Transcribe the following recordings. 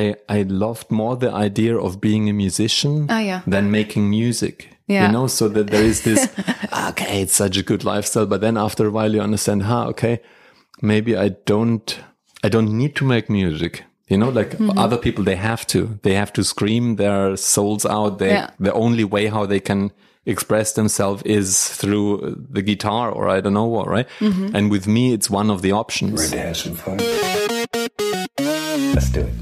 I I loved more the idea of being a musician Ah, yeah. than making music. Yeah. You know, so that there is this okay, it's such a good lifestyle, but then after a while you understand, huh, okay, maybe I don't I don't need to make music. You know, like Mm-hmm. other people they have to. They have to scream their souls out. They Yeah. the only way how they can express themselves is through the guitar or I don't know what, right? Mm-hmm. And with me it's one of the options. Ready to have some fun? Let's do it.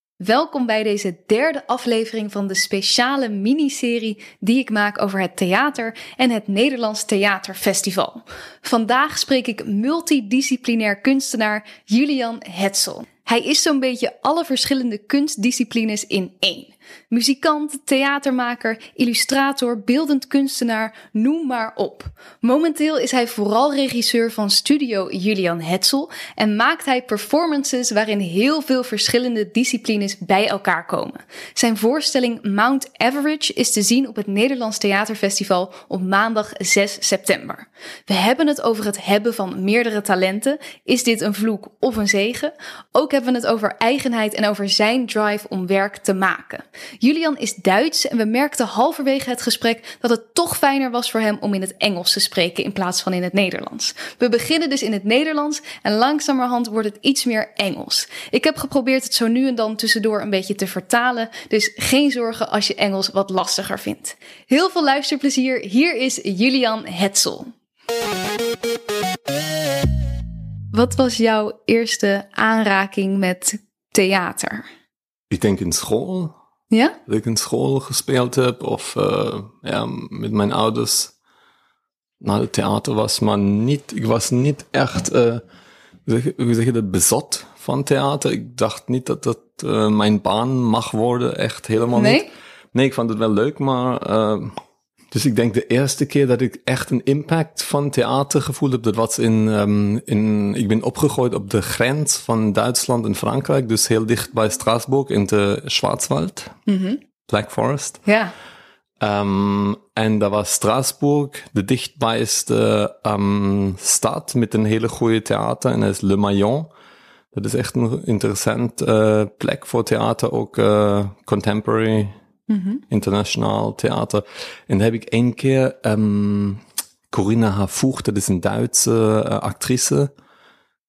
Welkom bij deze derde aflevering van de speciale miniserie die ik maak over het theater en het Nederlands Theaterfestival. Vandaag spreek ik multidisciplinair kunstenaar Julian Hetzel. Hij is zo'n beetje alle verschillende kunstdisciplines in één. Muzikant, theatermaker, illustrator, beeldend kunstenaar, noem maar op. Momenteel is hij vooral regisseur van studio Julian Hetzel en maakt hij performances waarin heel veel verschillende disciplines bij elkaar komen. Zijn voorstelling Mount Average is te zien op het Nederlands Theaterfestival op maandag 6 september. We hebben het over het hebben van meerdere talenten. Is dit een vloek of een zegen? Ook hebben we het over eigenheid en over zijn drive om werk te maken. Julian is Duits en we merkten halverwege het gesprek dat het toch fijner was voor hem om in het Engels te spreken in plaats van in het Nederlands. We beginnen dus in het Nederlands en langzamerhand wordt het iets meer Engels. Ik heb geprobeerd het zo nu en dan tussendoor een beetje te vertalen, dus geen zorgen als je Engels wat lastiger vindt. Heel veel luisterplezier, hier is Julian Hetzel. Wat was jouw eerste aanraking met theater? Ik denk in school. Ja? Dat ik in school gespeeld heb of uh, ja, met mijn ouders naar het theater was, maar niet, ik was niet echt, uh, hoe, zeg, hoe zeg je dat, bezot van theater. Ik dacht niet dat dat uh, mijn baan mag worden, echt helemaal nee? niet. Nee, ik vond het wel leuk, maar dus ik denk de eerste keer dat ik echt een impact van theater gevoeld heb, dat was in, um, in ik ben opgegroeid op de grens van Duitsland en Frankrijk, dus heel dicht bij Straatsburg in de Schwarzwald, mm -hmm. Black Forest. Ja. Um, en daar was Straatsburg de dichtbijste um, stad met een hele goede theater en dat is Le Maillon. Dat is echt een interessant uh, plek voor theater, ook uh, contemporary Mm -hmm. internationaal theater. En daar heb ik één keer um, Corinna Harfouch, dat is een Duitse uh, actrice,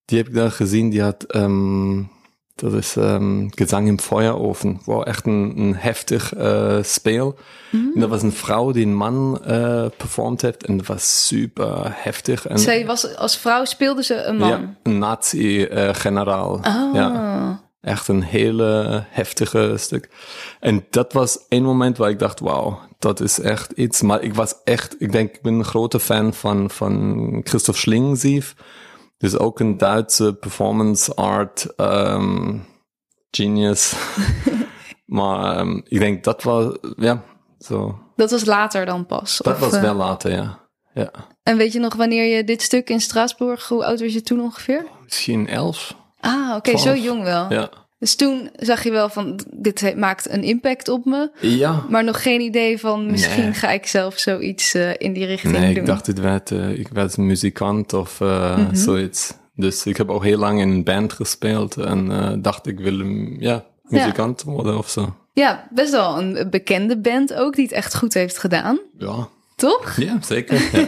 die heb ik daar gezien, die had, um, dat is um, Gesang im Feuerofen, wow, echt een, een heftig uh, speel. Mm -hmm. En dat was een vrouw die een man uh, performed heeft en dat was super heftig. En, Zij was, als vrouw speelde ze een man? Ja, een nazi-generaal. Oh. Ja. Echt een hele heftige stuk. En dat was een moment waar ik dacht, wauw, dat is echt iets. Maar ik was echt, ik denk, ik ben een grote fan van, van Christoph Schlingensief. Dus ook een Duitse performance art um, genius. maar um, ik denk, dat was, ja, zo. Dat was later dan pas? Dat of, was uh... wel later, ja. ja. En weet je nog wanneer je dit stuk in Straatsburg, hoe oud was je toen ongeveer? Misschien elf. Ah, oké, okay, zo jong wel. Ja. Dus toen zag je wel van, dit maakt een impact op me. Ja. Maar nog geen idee van, misschien nee. ga ik zelf zoiets uh, in die richting nee, doen. ik dacht, dit werd, uh, ik werd een muzikant of uh, Mhm. zoiets. Dus ik heb ook heel lang in een band gespeeld en dacht, ik wil ja, muzikant ja. worden of zo. Ja, best wel een bekende band ook, die het echt goed heeft gedaan. Ja. Toch? Ja, zeker. Ja.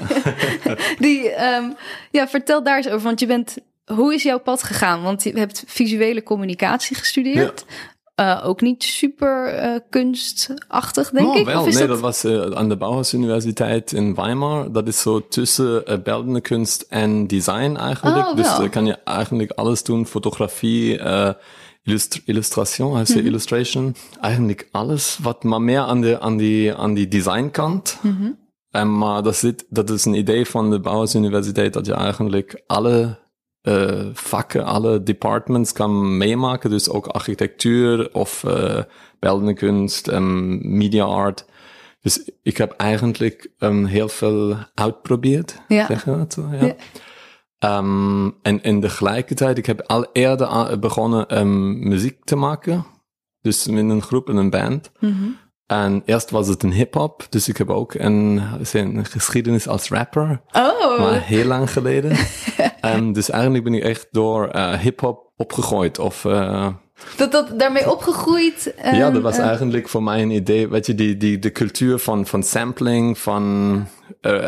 die, um, ja, vertel daar eens over, want je bent hoe is jouw pad gegaan? Want je hebt visuele communicatie gestudeerd. Ja. Uh, ook niet super uh, kunstachtig, denk oh, ik. Wel, of is nee, dat... dat was uh, aan de Bauhaus Universiteit in Weimar. Dat is zo tussen beeldende kunst en design eigenlijk. Oh, dus kan je eigenlijk alles doen. Fotografie, illust illustration, heißt Mhm. mm -hmm. illustration. Eigenlijk alles, wat maar meer aan de, aan die, aan die designkant. Mm -hmm. En maar dat, zit, dat is een idee van de Bauhaus Universiteit dat je eigenlijk alle uh, vakken, alle departments kan meemaken. Dus ook architectuur of uh, beeldende kunst, um, media art. Dus ik heb eigenlijk um, heel veel uitprobeerd. Ja. Zeg dat zo? Ja. ja. Um, en in tegelijkertijd, ik heb al eerder begonnen um, muziek te maken. Dus met een groep en een band. Mm -hmm. En eerst was het een hip-hop, dus ik heb ook een, een geschiedenis als rapper. Oh. Maar heel lang geleden. dus eigenlijk ben ik echt door uh, hip-hop opgegooid. Of, uh, dat, dat daarmee opgegroeid? Um, ja, dat was uh, eigenlijk voor mij een idee. Weet je, die, die, de cultuur van, van sampling, van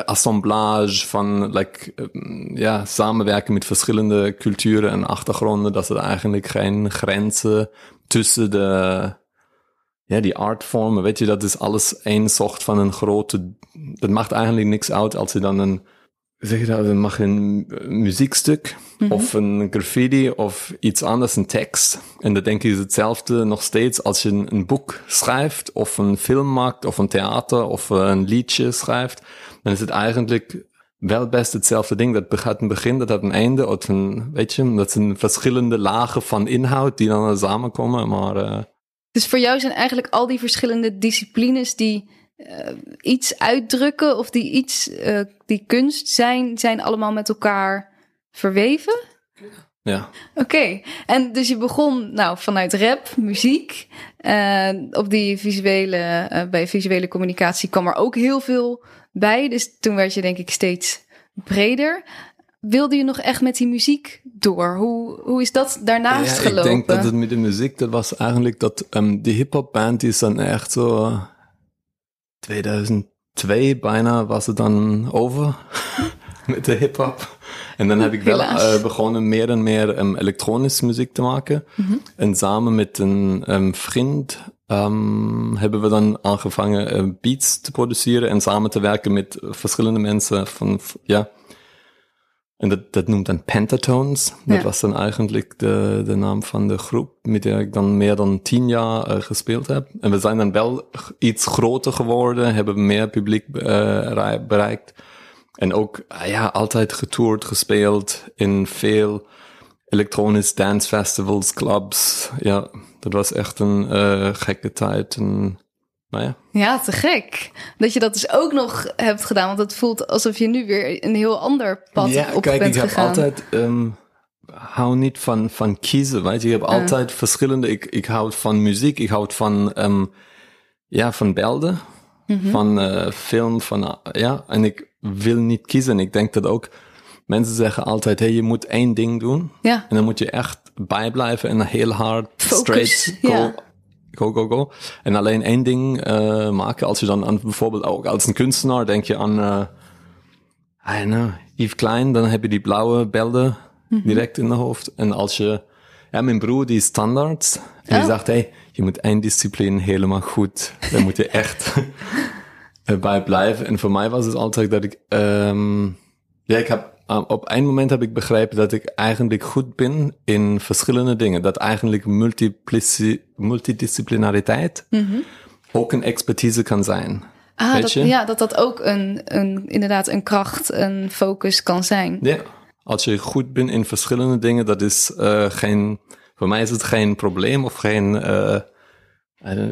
assemblage, van like, um, ja, samenwerken met verschillende culturen en achtergronden. Dat er eigenlijk geen grenzen tussen de ja, die artvormen, weet je, dat is alles één soort van een grote, dat maakt eigenlijk niks uit als je dan een, zeg je dat, dan mag een muziekstuk Mhm. of een graffiti of iets anders, een tekst. En dat denk ik is hetzelfde nog steeds als je een, een boek schrijft of een film maakt of een theater of een liedje schrijft. Dan is het eigenlijk wel best hetzelfde ding. Dat gaat een begin, dat had een einde. Of een, weet je, dat zijn verschillende lagen van inhoud die dan samenkomen, maar... Uh, dus voor jou zijn eigenlijk al die verschillende disciplines die uh, iets uitdrukken of die iets, uh, die kunst zijn, zijn allemaal met elkaar verweven? Ja. Oké, okay. en dus je begon nou vanuit rap, muziek. Uh, op die visuele, uh, bij visuele communicatie kwam er ook heel veel bij. Dus toen werd je denk ik steeds breder. Wilde je nog echt met die muziek door? Hoe, hoe is dat daarnaast ja, gelopen? Ik denk dat het met de muziek, dat was eigenlijk dat um, die hip-hop band is dan echt zo 2002 bijna was het dan over met de hip-hop. En dan heb ik wel uh, begonnen meer en meer um, elektronische muziek te maken. Mm -hmm. En samen met een um, vriend um, hebben we dan aangevangen uh, beats te produceren en samen te werken met verschillende mensen van, ja. En dat, dat noemt dan Pentatones. Dat ja. was dan eigenlijk de, de naam van de groep met der ik dan meer dan tien jaar uh, gespeeld heb. En we zijn dan wel iets groter geworden, hebben meer publiek uh, bereikt. En ook, ja, altijd getoerd, gespeeld in veel elektronisch dance festivals, clubs. Ja, dat was echt een uh, gekke tijd. En, nou ja. ja, te gek. Dat je dat dus ook nog hebt gedaan. Want het voelt alsof je nu weer een heel ander pad ja, op kijk, bent ik gegaan. heb altijd... Um, hou niet van, van kiezen, weet je. Ik heb Uh. altijd verschillende... Ik, ik houd van muziek, ik houd van... Um, ja, van beelden. Mhm. Van uh, film, van... ja, en ik wil niet kiezen. Ik denk dat ook... Mensen zeggen altijd, hey, je moet één ding doen. Ja. En dan moet je echt bijblijven en heel hard, Focus, straight ja. go, go, go. En alleen één ding uh, maken. Als je dan aan, bijvoorbeeld ook als een kunstenaar denk je aan, uh, I don't know, Yves Klein, dan heb je die blauwe beelden Mhm. direct in de hoofd. En als je, ja, mijn broer die is standaard. En die Oh. zegt, hey, je moet één discipline helemaal goed. Dan moet je echt bij blijven. En voor mij was het altijd dat ik, um, ja, ik heb um, op een moment heb ik begrepen dat ik eigenlijk goed ben in verschillende dingen. Dat eigenlijk multidisciplinariteit Mhm. ook een expertise kan zijn. Ah, dat, ja, dat dat ook een, een, inderdaad een kracht, een focus kan zijn. Ja, als je goed bent in verschillende dingen, dat is uh, geen, voor mij is het geen probleem of geen, uh,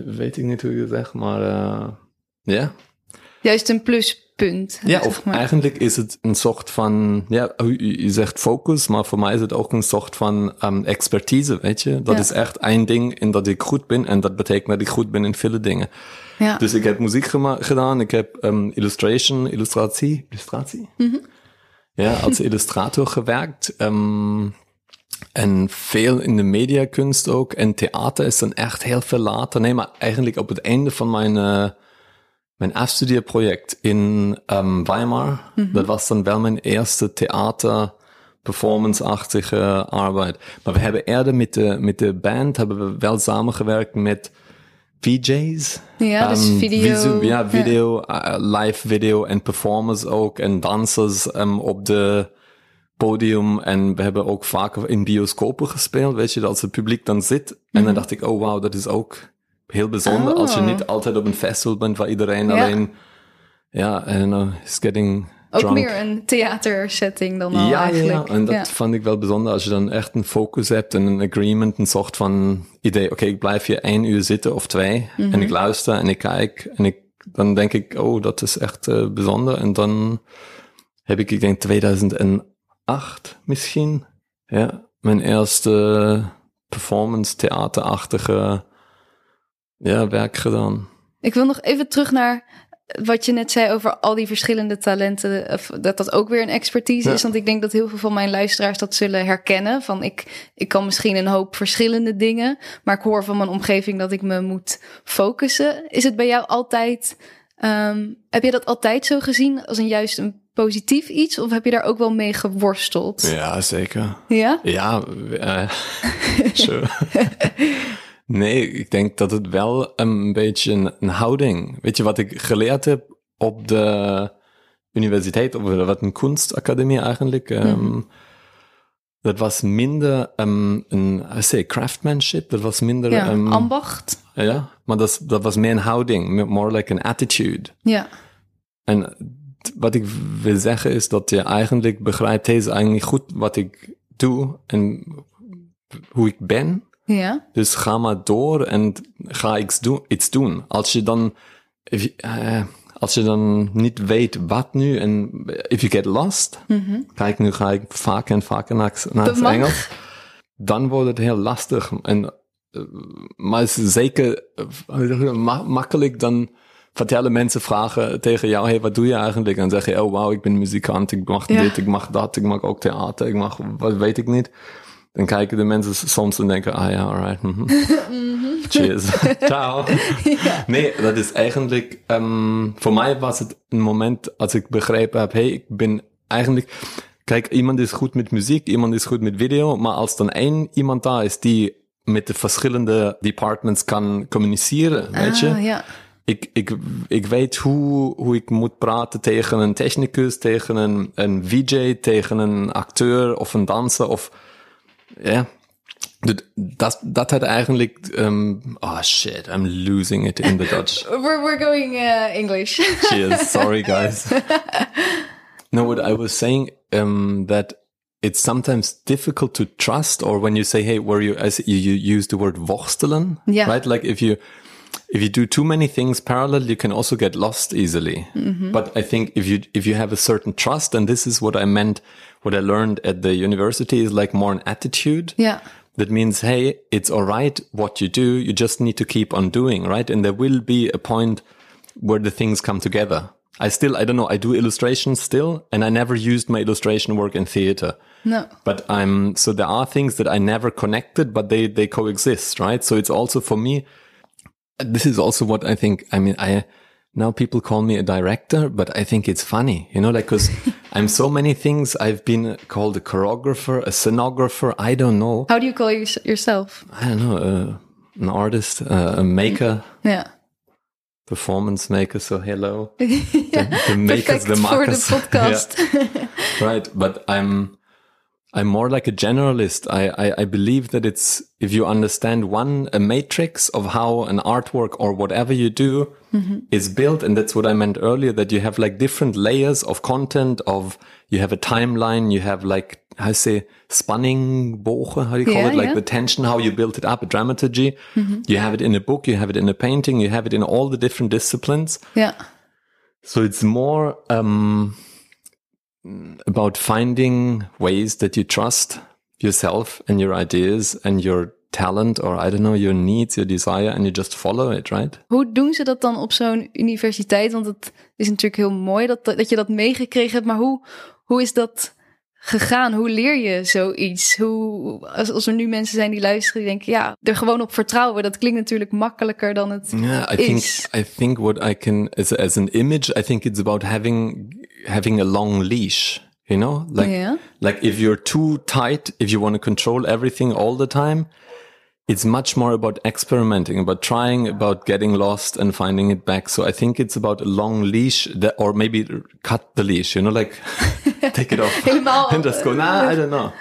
weet ik niet hoe je zegt, maar uh, ja. Juist een pluspunt. Ja, zeg of eigenlijk is het een soort van, ja, je zegt focus, maar voor mij is het ook een soort van um, expertise, weet je. Dat Ja. is echt één ding in dat ik goed ben en dat betekent dat ik goed ben in vele dingen. Ja. Dus ik heb muziek gedaan, ik heb um, illustration, illustratie, illustratie? Ja, als illustrator gewerkt. Um, en veel in de mediakunst ook. En theater is dan echt heel veel later. Nee, maar eigenlijk op het einde van mijn, uh, mijn afstudeerproject in um, Weimar. Dat was dan wel mijn eerste theater performance-achtige arbeid. Maar we hebben eerder met de, met de band hebben we wel samengewerkt met VJ's. Ja, dus Um, video. visu- ja, video, uh, live video en performers ook en dansers um, op de podium. En we hebben ook vaak in bioscopen gespeeld, weet je, dat als het publiek dan zit. En dan dacht ik, oh wow, dat is ook heel bijzonder als je Oh. niet altijd op een festival bent waar iedereen Ja. alleen, ja, I don't know, is getting Ook drunk. meer een theatersetting dan al ja, eigenlijk. ja, en dat Ja. vond ik wel bijzonder als je dan echt een focus hebt en een agreement, een soort van idee. Oké, ik blijf hier één uur zitten of twee Mhm. en ik luister en ik kijk en ik, dan denk ik, oh, dat is echt eh, bijzonder. En dan heb ik, ik denk 2008 misschien, ja, mijn eerste performance theaterachtige ja, werk gedaan. Ik wil nog even terug naar wat je net zei over al die verschillende talenten. Of dat dat ook weer een expertise Ja. is. Want ik denk dat heel veel van mijn luisteraars dat zullen herkennen. Van ik, ik kan misschien een hoop verschillende dingen. Maar ik hoor van mijn omgeving dat ik me moet focussen. Is het bij jou altijd. ehm, heb je dat altijd zo gezien als een juist een positief iets? Of heb je daar ook wel mee geworsteld? Ja, zeker. Ja? Ja, sure. nee, ik denk dat het wel een beetje een, een houding. Weet je wat ik geleerd heb op de universiteit, of wat een kunstacademie eigenlijk? ehm, Dat was minder ehm, een, I say, craftsmanship. Dat was minder, Ja, ehm, ambacht. ja, maar dat, dat was meer een houding, more like an attitude. Ja. En wat ik wil zeggen is dat je eigenlijk begrijpt, hey, is eigenlijk goed wat ik doe en hoe ik ben. Ja. Dus ga maar door en ga iets doen. Iets doen. Als je dan, eh, als je dan niet weet wat nu en if you get lost, kijk nu ga ik vaker en vaker naar, het. Engels, dan wordt het heel lastig. En, eh, maar het is zeker eh, ma- makkelijk dan vertellen mensen vragen tegen jou, hey, wat doe je eigenlijk? En dan zeg je, oh wow, ik ben muzikant, ik mag Ja. dit, ik mag dat, ik mag ook theater, ik mag, wat weet ik niet. Dan kijken de mensen soms en denken, ah ja, alright. mhm. Cheers. Ciao. Nee, dat is eigenlijk, ehm, voor mij was het een moment als ik begrepen heb, hey, ik ben eigenlijk, kijk, iemand is goed met muziek, iemand is goed met video, maar als dan één iemand daar is die met de verschillende departments kan communiceren, weet je? Ah, ja. ik, ik, ik weet hoe, hoe ik moet praten tegen een technicus, tegen een, een VJ, tegen een acteur of een danser of Dat, dat, dat had eigenlijk, um, oh shit, I'm losing it in the Dutch. We're, we're going uh, English. Cheers, sorry guys. no, what I was saying, um, that it's sometimes difficult to trust, or when you say, "Hey, were you?" As you, you use the word "worstelen," Yeah. right? Like if you if you do too many things parallel, you can also get lost easily. But I think if you if you have a certain trust, and this is what I meant, what I learned at the university is like more an attitude. Yeah. That means, hey, it's all right what you do. You just need to keep on doing, right? And there will be a point where the things come together. I still, I don't know, I do illustrations still, and I never used my illustration work in theater. No. But I'm, so there are things that I never connected, but they, they coexist, right? So it's also for me, this is also what I think, I mean, I, now people call me a director, but I think it's funny, you know, like, cause I'm so many things. I've been called a choreographer, a scenographer. I don't know. How do you call your, yourself? I don't know, uh, an artist, uh, a maker, Yeah. performance maker. So hello, the, the makers, Perfect the voor de markers. podcast. Yeah, right. But I'm, I'm more like a generalist. I, I, I believe that it's, if you understand one, a matrix of how an artwork or whatever you do is built. And that's what I meant earlier, that you have like different layers of content of, you have a timeline, you have like, how you say, spanning bogen, how do you call Yeah, it? Like yeah. the tension, how you built it up, a dramaturgy. You have it in a book, you have it in a painting, you have it in all the different disciplines. Yeah. So it's more um, about finding ways that you trust yourself and your ideas and your talent, or I don't know, your needs, your desire, and you just follow it, right? Hoe doen ze dat dan op zo'n universiteit? Want het is natuurlijk heel mooi dat, dat je dat meegekregen hebt. Maar hoe, hoe is dat gegaan? Hoe leer je zoiets? Hoe, als, als er nu mensen zijn die luisteren die denken... ja, er gewoon op vertrouwen. Dat klinkt natuurlijk makkelijker dan het Yeah, I think. I think what I can as as an image, I think it's about having having a long leash. You know, like Yeah. like if you're too tight, if you want to control everything all the time, it's much more about experimenting, about trying, about getting lost and finding it back. So I think it's about a long leash that, or maybe cut the leash, you know, like take it off and just go, nah, I don't know.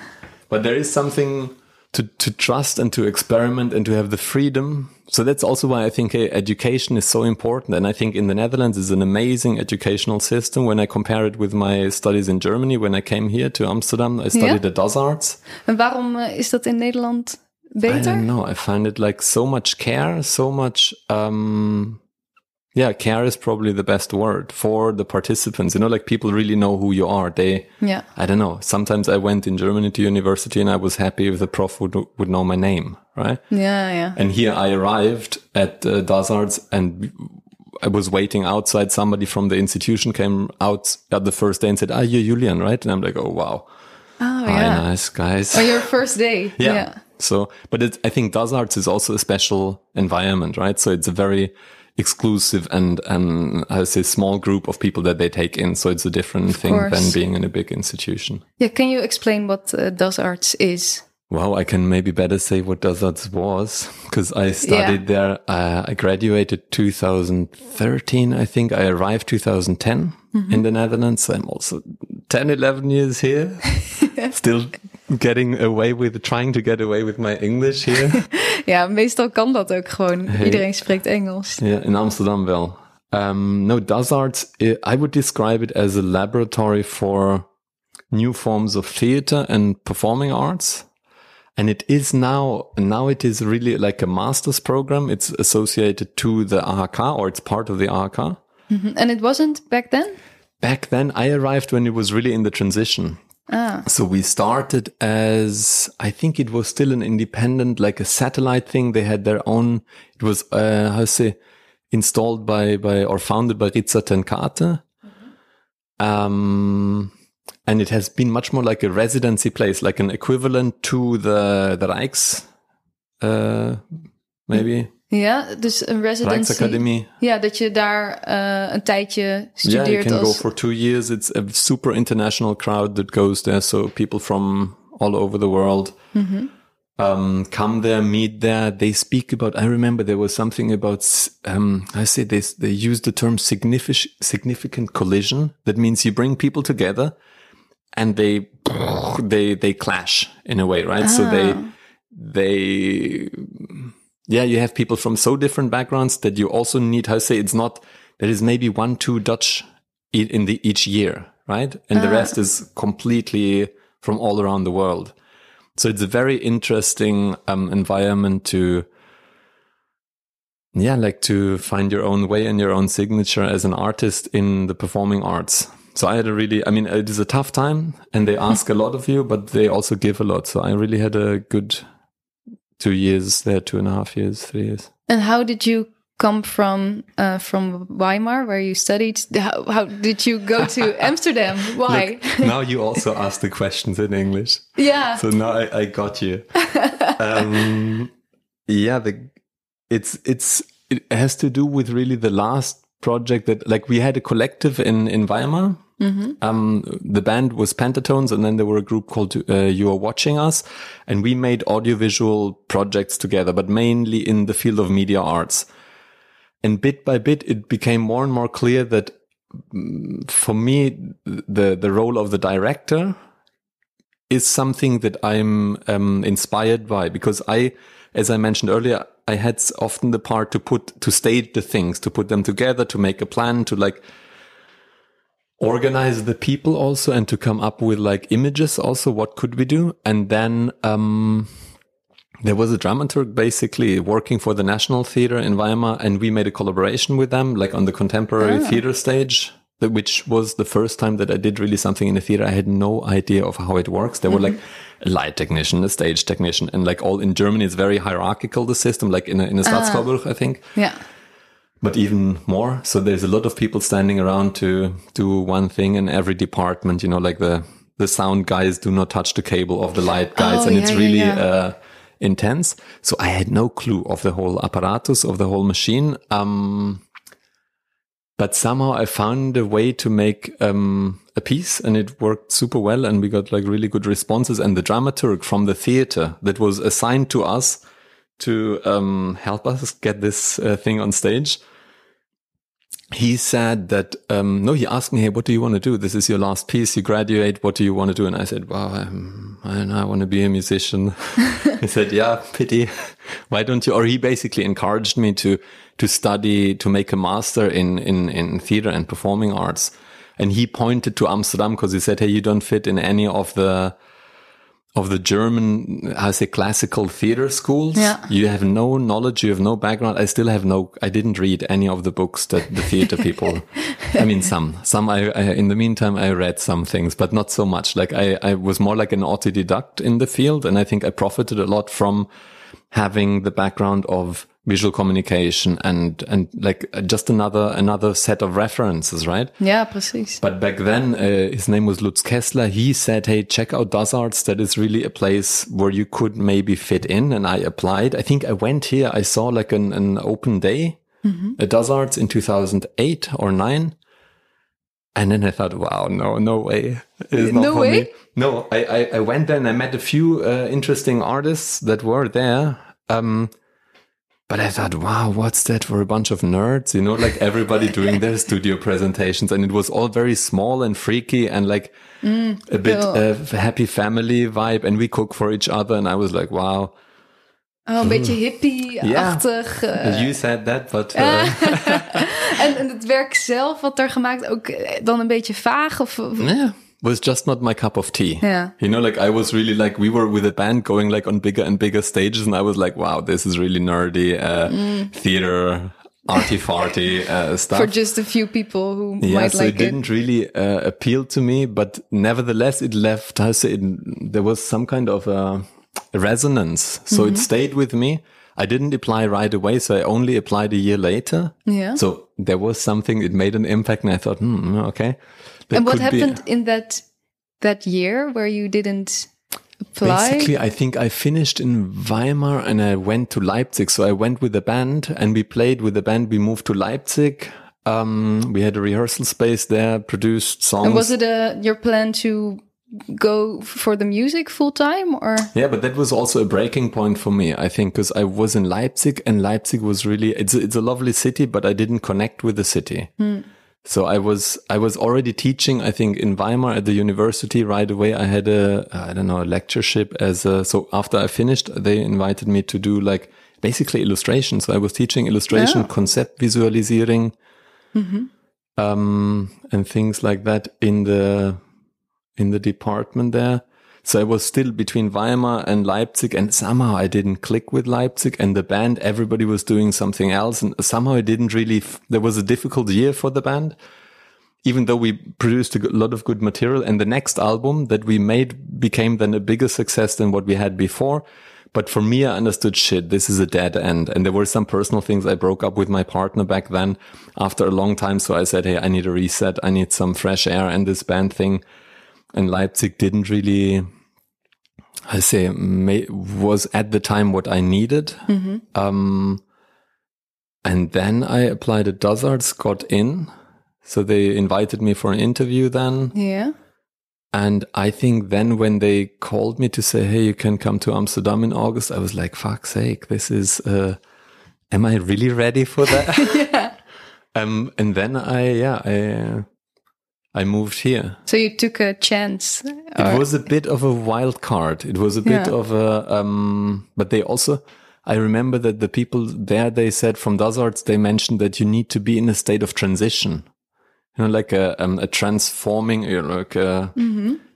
But there is something to to trust and to experiment and to have the freedom. So that's also why I think hey, education is so important. And I think in the Netherlands is an amazing educational system. When I compare it with my studies in Germany, when I came here to Amsterdam, I studied Ja? the DasArts. En waarom eh, is dat in Nederland I don't know. I find it like so much care, so much. um Yeah, care is probably the best word for the participants. You know, like people really know who you are. They, yeah I don't know. Sometimes I went in Germany to university and I was happy if the prof would would know my name, right? yeah yeah And here I arrived at uh, DasArts and I was waiting outside. Somebody from the institution came out at the first day and said, "Ah, you're Julian, right?" And I'm like, "Oh wow, Oh, hi, ja. nice guys." On your first day. Yeah. Ja. So, but it, I think DasArts is also a special environment, right? So it's a very exclusive and, and I say small group of people that they take in. So it's a different thing than being in a big institution. Yeah, can you explain what uh, DasArts is? Well, I can maybe better say what DasArts was because I studied there. Uh, I graduated 2013, I think. I arrived 2010 in the Netherlands. I'm also 10, 11 years here. Still getting away with, trying to get away with my English here. Ja, meestal kan dat ook gewoon. Hey. Iedereen spreekt Engels. Yeah, in Amsterdam, well. Um, no, DasArts, I would describe it as a laboratory for new forms of theater and performing arts. And it is now, now it is really like a master's program. It's associated to the AHK or it's part of the AHK. Mhm. And it wasn't back then? Back then I arrived when it was really in the transition. Ah, So we started as I think it was still an independent, like a satellite thing. They had their own. It was uh, how to say installed by by or founded by Ritsaert ten Cate. Um, and it has been much more like a residency place, like an equivalent to the the Reichs, uh, maybe ja, dus een residency. Rijksakademie. Ja, dat je daar eh, een tijdje Yeah, you can go for two years. It's a super international crowd that goes there. So people from all over the world um, come there, meet there. They speak about. I remember there was something about. Um, I say this. They use the term significant significant collision. That means you bring people together, and they they they clash in a way, right? So they they yeah, you have people from so different backgrounds that you also need, how to say, it's not, there is maybe one, two Dutch in the each year, right? And the rest is completely from all around the world. So it's a very interesting um, environment to, yeah, like to find your own way and your own signature as an artist in the performing arts. So I had a really, I mean, it is a tough time and they ask a lot of you, but they also give a lot. So I really had a good two years there, two and a half years, three years. And how did you come from uh, from Weimar, where you studied? How, how did you go to Amsterdam? Why? Look, now you also ask the questions in English. yeah. So now I, I got you. um, yeah, the, it's, it's, it has to do with really the last project that, like we had a collective in, in Weimar. Um, the band was Pentatones and then there were a group called uh, You Are Watching Us and we made audiovisual projects together, but mainly in the field of media arts. And bit by bit, it became more and more clear that mm, for me, the, the role of the director is something that I'm um, inspired by because I, as I mentioned earlier, I had often the part to put, to stage the things, to put them together, to make a plan, to like organize the people also and to come up with like images also. What could we do? And then, um, there was a dramaturg basically working for the National Theater in Weimar, and we made a collaboration with them, like on the contemporary ah. theater stage, that, which was the first time that I did really something in a theater. I had no idea of how it works. There were mm-hmm. like a light technician, a stage technician, and like all in Germany, it's very hierarchical, the system, like in a, in a ah. Staatsschauburg, I think Yeah. But even more. So there's a lot of people standing around to do one thing in every department, you know, like the, the sound guys do not touch the cable of the light guys. Oh, and yeah, it's yeah, really, yeah. uh, intense. So I had no clue of the whole apparatus of the whole machine. Um, but somehow I found a way to make, um, a piece and it worked super well. And we got like really good responses and the dramaturg from the theater that was assigned to us to, um, help us get this uh, thing on stage he said that um, no he asked me hey what do you want to do? This is your last piece. You graduate. What do you want to do? And i said well um, i don't know. I want to be a musician. He said yeah pity. Why don't you? Or he basically encouraged me to to study to make a master in in in theater and performing arts. And he pointed to amsterdam because he said hey you don't fit in any of the of the German, I say classical theater schools. Yeah. You have no knowledge. You have no background. I still have no, I didn't read any of the books that the theater people, I mean, some, some I, I, in the meantime, I read some things, but not so much. Like I, I was more like an autodidact in the field. And I think I profited a lot from having the background of visual communication and and like just another another set of references, right? Ja, precies. But back then, uh, his name was Lutz Kessler. He said, "Hey, check out DasArts. That is really a place where you could maybe fit in." And I applied. I think I went here. I saw like an an open day at DasArts in 2008 or nine. And then I thought, wow, no, no way. No way? me. No, I, I, I went there and I met a few uh, interesting artists that were there. Um, but I thought, wow, what's that for a bunch of nerds? You know, like everybody doing their studio presentations. And it was all very small and freaky and like a bit uh, happy family vibe. And we cook for each other. And I was like, wow, Oh, een beetje hippie-achtig. eh. you said that, but uh, en, en het werk zelf, wat er gemaakt, ook eh, dan een beetje vaag? Of, of- yeah, was just not my cup of tea. Yeah. You know, like I was really like, we were with a band going like on bigger and bigger stages. And I was like, wow, this is really nerdy, uh, theater, arty farty, uh, stuff. for just a few people who yeah, might so like it didn't really uh, appeal to me, but nevertheless, it left. I say it, there was some kind of a resonance, so Mm-hmm. it stayed with me. I didn't apply right away, so I only applied a year later. Yeah. So there was something. It made an impact, and I thought, hmm, okay. And what could be- happened in that that year where you didn't apply? Basically, I think I finished in Weimar and I went to Leipzig. So I went with a band and we played with the band. We moved to Leipzig. Um, we had a rehearsal space there, produced songs. and was it a, your plan to go for the music full time or? Yeah, but that was also a breaking point for me, I think, because I was in Leipzig and Leipzig was really, it's it's a lovely city, but I didn't connect with the city. So I was, I was already teaching, I think, in Weimar at the university right away. I had a, I don't know, a lectureship as a, so after I finished, they invited me to do like basically illustration. So I was teaching illustration, Oh. concept visualizing, um, and things like that in the, in the department there. So I was still between Weimar and Leipzig and somehow I didn't click with Leipzig and the band, everybody was doing something else and somehow it didn't really, f- there was a difficult year for the band. Even though we produced a lot of good material and the next album that we made became then a bigger success than what we had before. But for me, I understood shit. This is a dead end. And there were some personal things. I broke up with my partner back then after a long time. So I said, Hey, I need a reset. I need some fresh air and this band thing and Leipzig didn't really, I say, ma- was at the time what I needed. Um, and then I applied at DasArts, got in. So they invited me for an interview then. Yeah. And I think then when they called me to say, Hey, you can come to Amsterdam in August, I was like, fuck's sake, this is, uh, am I really ready for that? yeah. um, and then I, yeah, I, uh, I moved here. So you took a chance. It was a bit of a wild card. It was a bit Yeah. of a, um, but they also, I remember that the people there, they said from DasArts, they mentioned that you need to be in a state of transition. You know, like a, um, a transforming, you know, like a,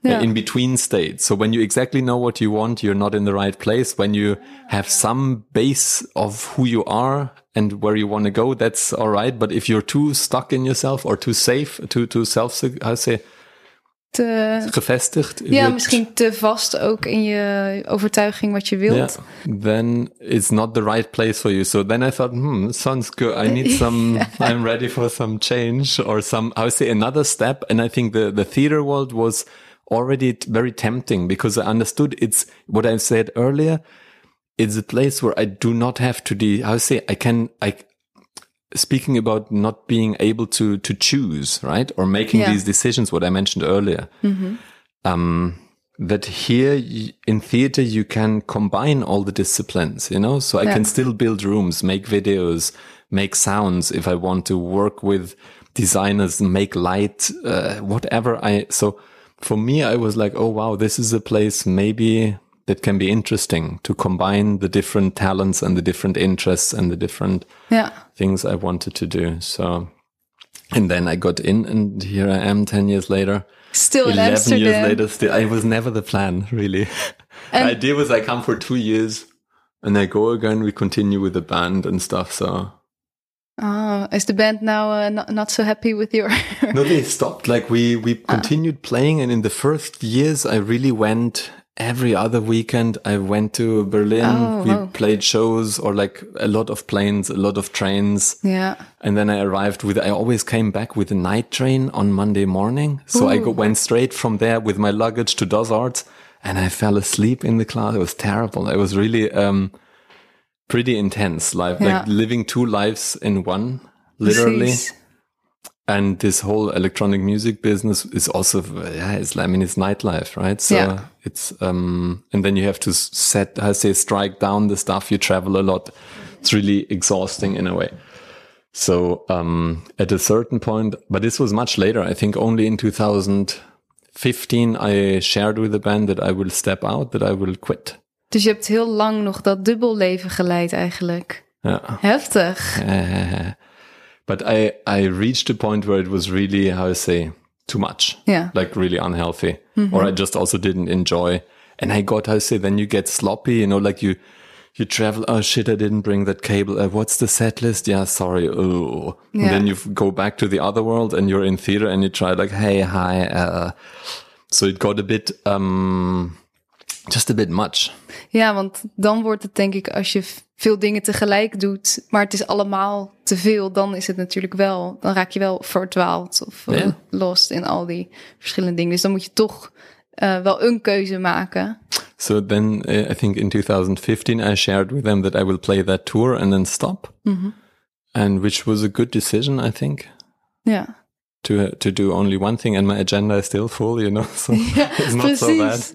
Yeah. in between state. So when you exactly know what you want, you're not in the right place. When you have some base of who you are and where you want to go, that's all right. But if you're too stuck in yourself or too safe, too, too self, how say, Te, gevestigd. ja, misschien te vast ook in je overtuiging wat je wilt. Yeah, then it's not the right place for you. So then I thought, hmm, sounds good. I need some, I'm ready for some change or some, I would say another step. And I think the, the theater world was already very tempting because I understood it's what I said earlier. It's a place where I do not have to de, I would say I can, I, speaking about not being able to, to choose, right? Or making Yeah. these decisions, what I mentioned earlier um, that here in theater you can combine all the disciplines, you know. So I Yeah. can still build rooms, make videos, make sounds, if I want to work with designers, make light, uh, whatever I, so for me, I was like, oh wow, this is a place maybe that can be interesting to combine the different talents and the different interests and the different Ja. things I wanted to do. So, and then I got in and here I am 10 years later. Still in 11 Amsterdam. years later, still, I was never the plan, really. the idea was I come for two years and I go again, we continue with the band and stuff. So, Oh, is the band now uh, not, not so happy with your? no, they stopped. Like we, we Ah. continued playing. And in the first years, I really went every other weekend. I went to Berlin. Oh, we wow. played shows or like a lot of planes, a lot of trains. ja. And then I arrived with, I always came back with a night train on Monday morning. So I go, went straight from there with my luggage to DasArts and I fell asleep in the class. It was terrible. It was really, um, pretty intense life, Yeah. like living two lives in one, literally. Precies. And this whole electronic music business is also, yeah, it's, I mean, it's nightlife, right? So Yeah. it's, um, and then you have to set, I say, strike down the stuff. You travel a lot. It's really exhausting in a way. So, um, at a certain point, but this was much later. I think only in 2015, I shared with the band that I will step out, that I will quit. Dus je hebt heel lang nog dat dubbelleven geleid eigenlijk. Yeah. Heftig. Uh, but I I reached a point where it was really how I say too much, Ja. like really unhealthy, or I just also didn't enjoy. And I got how I say then you get sloppy, you know, like you you travel. Oh shit, I didn't bring that cable. Uh, what's the set list? Yeah, sorry. Oh, Yeah. and then you f- go back to the other world and you're in theater and you try like, hey, hi. Uh, so it got a bit um just a bit much. Ja, want dan wordt het denk ik als je veel dingen tegelijk doet, maar het is allemaal te veel, dan is het natuurlijk wel, dan raak je wel verdwaald of eh, lost in al die verschillende dingen. Dus dan moet je toch eh, wel een keuze maken. So then uh, I think in 2015 I shared with them that I will play that tour and then stop, and which was a good decision I think Ja, to to do only one thing and my agenda is still full, you know. So it's not so bad.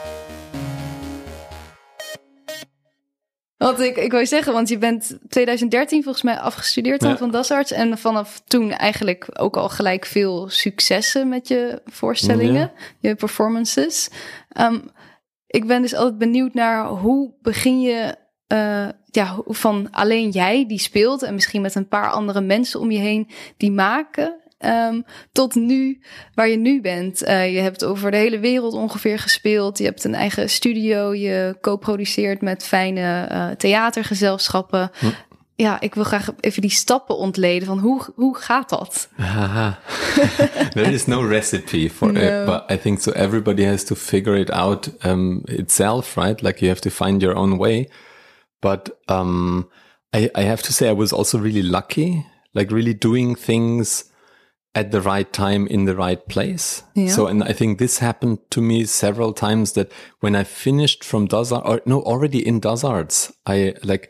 Want ik, ik wou zeggen, want je bent 2013 volgens mij afgestudeerd dan Ja. van DasArts. En vanaf toen eigenlijk ook al gelijk veel successen met je voorstellingen, je performances. Ehm, ik ben dus altijd benieuwd naar hoe begin je eh, ja, van alleen jij die speelt en misschien met een paar andere mensen om je heen die maken. Ehm, tot nu, waar je nu bent. Eh, je hebt over de hele wereld ongeveer gespeeld. Je hebt een eigen studio. Je co-produceert met fijne eh, theatergezelschappen. Ja, ik wil graag even die stappen ontleden. Van hoe, hoe gaat dat? There is no recipe for it, but I think so. Everybody has to figure it out um, itself, right? Like you have to find your own way. But um, I, I have to say, I was also really lucky, like really doing things at the right time in the right place. Yeah. So, and I think this happened to me several times that when I finished from Dazart, or no, already in DasArts, I like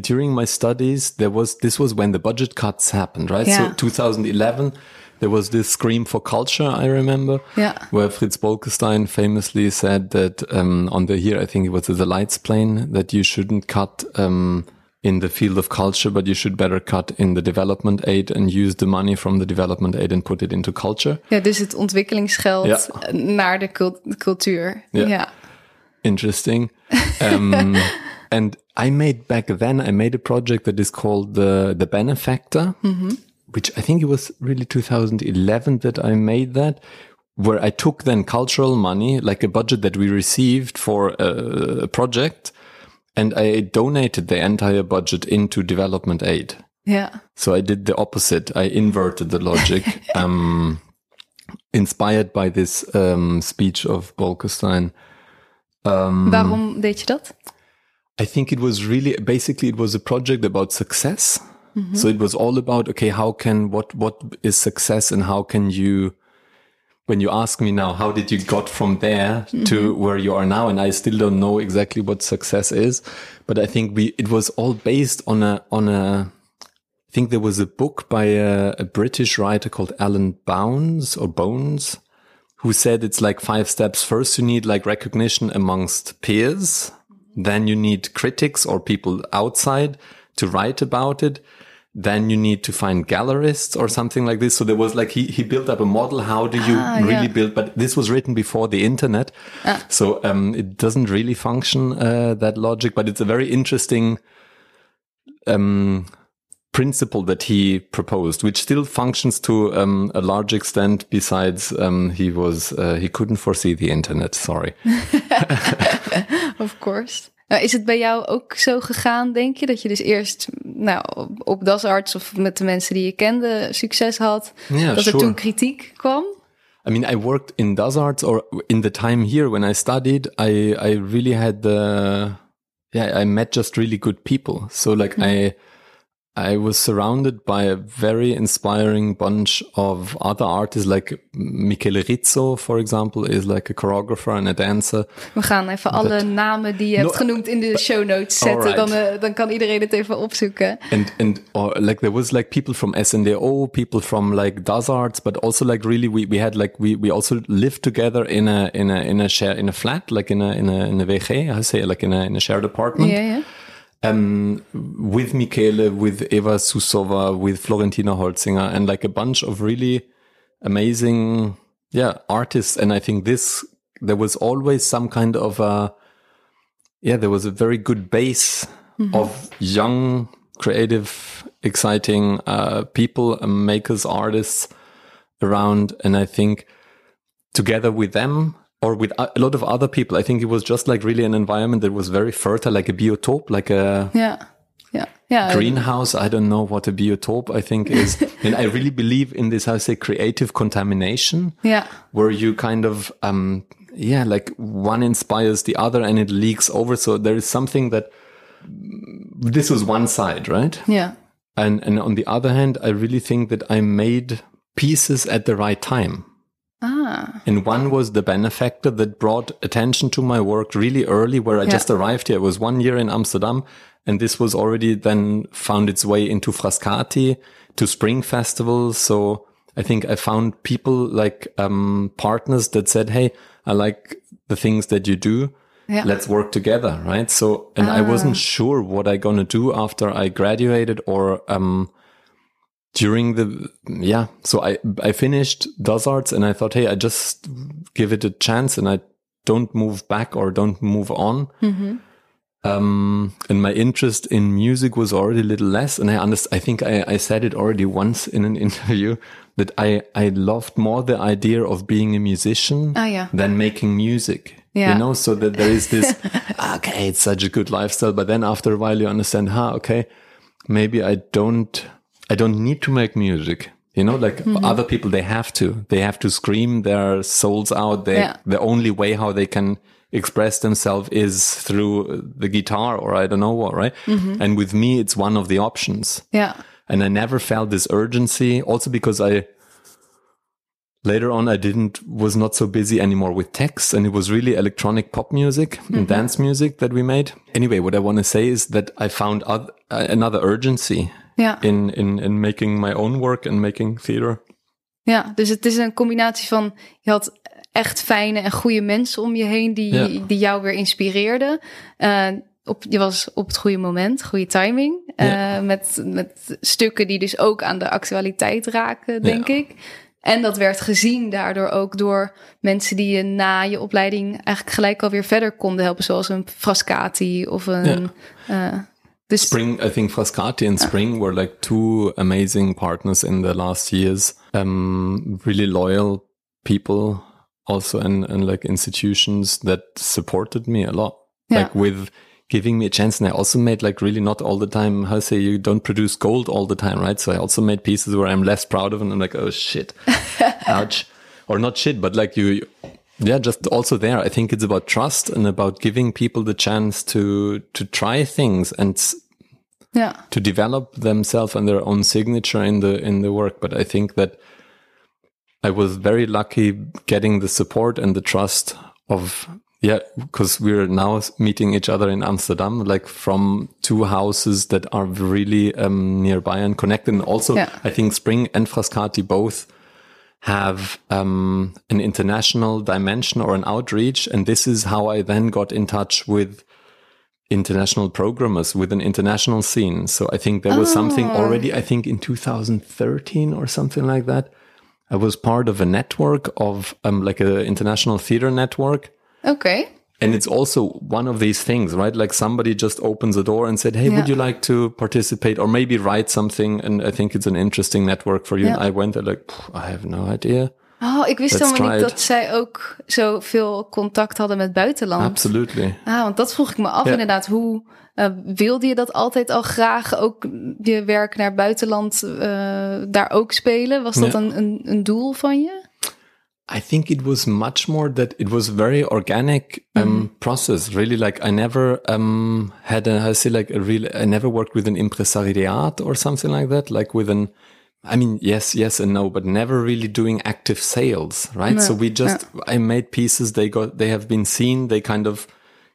during my studies, there was, this was when the budget cuts happened, right? Yeah. So 2011, there was this scream for culture, I remember, Yeah. where Frits Bolkestein famously said that um, on the here, I think it was the Leidseplein, that you shouldn't cut um, in the field of culture, but you should better cut in the development aid and use the money from the development aid and put it into culture. Ja, dus het ontwikkelingsgeld Ja. naar de cult- cultuur. Ja. ja. Interesting. Um, and I made back then, I made a project that is called the, the Benefactor, which I think it was really 2011 that I made that, where I took then cultural money, like a budget that we received for a, a project, and I donated the entire budget into development aid. Yeah. So I did the opposite. I inverted the logic, um, inspired by this um, speech of Bolkestein. Um, Waarom deed je dat? I think it was really basically it was a project about success. So it was all about okay, how can what what is success and how can you when you ask me now how did you got from there to mm-hmm. where you are now and I still don't know exactly what success is, but I think we it was all based on a on a I think there was a book by a, a British writer called Alan Bounds or Bones who said it's like five steps. First, you need like recognition amongst peers. Then you need critics or people outside to write about it. Then you need to find gallerists or something like this. So there was like, he, he built up a model. How do you Ah, really yeah. build? But this was written before the internet. So, um, it doesn't really function, uh, that logic, but it's a very interesting, um, principle that he proposed, which still functions to um, a large extent. Besides, um, he was uh, he couldn't foresee the internet. Sorry. Of course. Nou, is het bij jou ook zo gegaan, denk je? Dat je dus eerst nou, op, op DasArts of met de mensen die je kende succes had. Yeah, dat er toen kritiek kwam? I mean, I worked in DasArts or in the time here when I studied. I I really had the yeah. I met just really good people. So like I. I was surrounded by a very inspiring bunch of other artists, like Michele Rizzo, for example, is like a choreographer and a dancer. We gaan even alle namen die je hebt No, genoemd in de show notes zetten. Alright. Dan, eh, dan kan iedereen het even opzoeken. and and or like there was like people from SNDO, people from like DasArts, but also like really we we had like we we also lived together in a in a in a share in a flat, like in a in a in a WG, how say like in a in a shared apartment. Ja, ja. Um, with Michele, with Eva Susova, with Florentina Holzinger, and like a bunch of really amazing, yeah, artists. And I think this, there was always some kind of a, yeah, there was a very good base of young, creative, exciting, uh, people, makers, artists around. And I think together with them, or with a lot of other people, I think it was just like really an environment that was very fertile, like a biotope, like a, Ja, ja. ja. greenhouse. I don't know what a biotope I think is. and I really believe in this, how I say, creative contamination, Ja, where you kind of, um, yeah, like one inspires the other and it leaks over. So there is something that this was one side, right? ja. And, and on the other hand, I really think that I made pieces at the right time. Ah, And one was the benefactor that brought attention to my work really early, where I Yeah. just arrived here. It was one year in Amsterdam, and this was already then found its way into Frascati, to Spring Festival. So I think I found people like um, partners that said, "Hey, I like the things that you do. Yeah. Let's work together." Right. So, and I wasn't sure what I gonna do after I graduated or um, during the yeah so i i finished DasArts and i thought hey i just give it a chance and i don't move back or don't move on. Um and my interest in music was already a little less. And i understand i think I, I said it already once in an interview that i i loved more the idea of being a musician Ah, yeah. than making music Yeah. you know? So that there is this okay it's such a good lifestyle. But then after a while you understand huh okay maybe i don't i don't need to make music you know like Mm-hmm. other people they have to they have to scream their souls out they Yeah. the only way how they can express themselves is through the guitar or i don't know what right Mm-hmm. and with me it's one of the options Yeah. and I never felt this urgency. Also because I later on I didn't was not so busy anymore with text, and it was really electronic pop music and dance music that we made. Anyway, what I want to say is that I found oth- uh, another urgency Ja. in in in making my own work and making theater. Ja, dus het is een combinatie van je had echt fijne en goede mensen om je heen die, Ja. die jou weer inspireerden. Eh, op, je was op het goede moment, goede timing. eh, Ja. met, met stukken die dus ook aan de actualiteit raken, denk Ja. ik. En dat werd gezien daardoor ook door mensen die je na je opleiding eigenlijk gelijk alweer verder konden helpen. Zoals een Frascati of een... eh, Dus Spring, I think Frascati and Spring were like two amazing partners in the last years. Um, really loyal people also and, and like institutions that supported me a lot. Yeah. Like with giving me a chance. And I also made like really not all the time, how say you don't produce gold all the time, right? So I also made pieces where I'm less proud of and I'm like, oh shit, ouch. Or not shit, but like you, yeah, just also there. I think it's about trust and about giving people the chance to, to try things and ja, to develop themselves and their own signature in the in the work. But i think that i was very lucky getting the support and the trust of yeah because we're now meeting each other in amsterdam like from two houses that are really um, nearby and connected. And also Yeah. i think spring and frascati both have um, an international dimension or an outreach. And this is how i then got in touch with international programmers with an international scene. So I think there was something Oh. already, I think in 2013 or something like that. I was part of a network of um, like an international theater network. Okay. And it's also one of these things, right? Like somebody just opens a door and said, Hey, would you like to participate or maybe write something? And I think it's an interesting network for you. Yeah. And I went there like, I have no idea. Oh, ik wist helemaal niet dat zij ook zoveel contact hadden met buitenland. Absolutely. Ah, want dat vroeg ik me af inderdaad. Hoe eh, wilde je dat altijd al graag ook je werk naar buitenland eh, daar ook spelen? Was dat een, een, een doel van je? I think it was much more that it was a very organic um, process. Really, like I never um, had a, I say like a real. I never worked with an impresariat or something like that. Like with an, I mean, yes, yes, and no, but never really doing active sales, right? No, So we just, I made pieces. They got, they have been seen. They kind of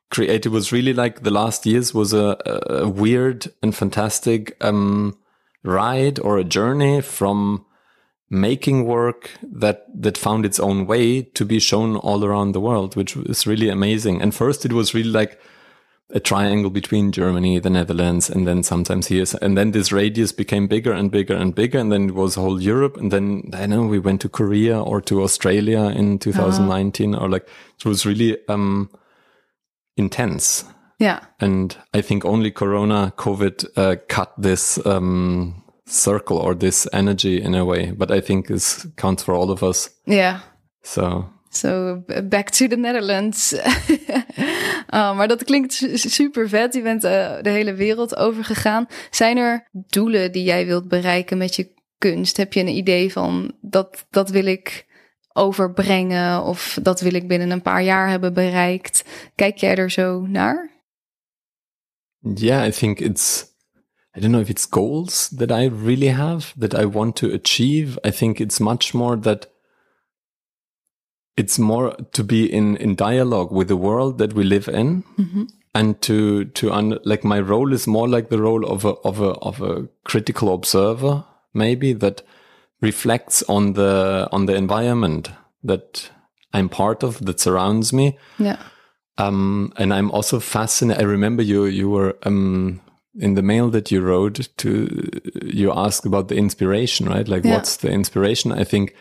created. It was really like the last years was a, a a weird and fantastic um, ride or a journey from making work that that found its own way to be shown all around the world which is really amazing and first it was really like a triangle between Germany, the Netherlands, and then sometimes here. And then this radius became bigger and bigger and bigger. And then it was whole Europe. And then I know we went to Korea or to Australia in 2019 or like, it was really, um, intense. Yeah. And I think only Corona, COVID, uh, cut this, um, circle or this energy in a way. But I think this counts for all of us. Yeah. So So back to the Netherlands. Ah, maar dat klinkt su- super vet. Je bent eh, de hele wereld overgegaan. Zijn er doelen die jij wilt bereiken met je kunst? Heb je een idee van dat, dat wil ik overbrengen of dat wil ik binnen een paar jaar hebben bereikt? Kijk jij er zo naar? Yeah, I think it's, I don't know if it's goals that I really have that I want to achieve. I think it's much more that it's more to be in, in dialogue with the world that we live in and to, to, un, like my role is more like the role of a, of a, of a critical observer, maybe that reflects on the, on the environment that I'm part of that surrounds me. Ja. Um, and I'm also fascinated. I remember you, you were, um, in the mail that you wrote to, you asked about the inspiration, right? Like, Yeah. what's the inspiration? I think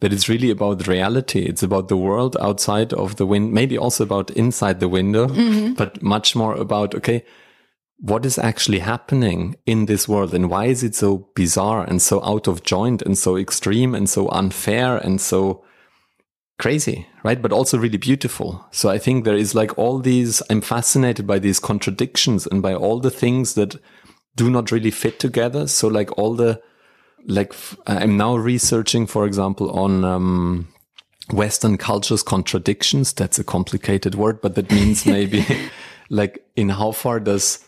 that it's really about reality. It's about the world outside of the wind, maybe also about inside the window, mm-hmm. but much more about, okay, what is actually happening in this world and why is it so bizarre and so out of joint and so extreme and so unfair and so crazy, right? But also really beautiful. So I think there is like all these, I'm fascinated by these contradictions and by all the things that do not really fit together. So like all the, like f- I'm now researching, for example, on, um, Western culture's contradictions. That's a complicated word, but that means maybe like in how far does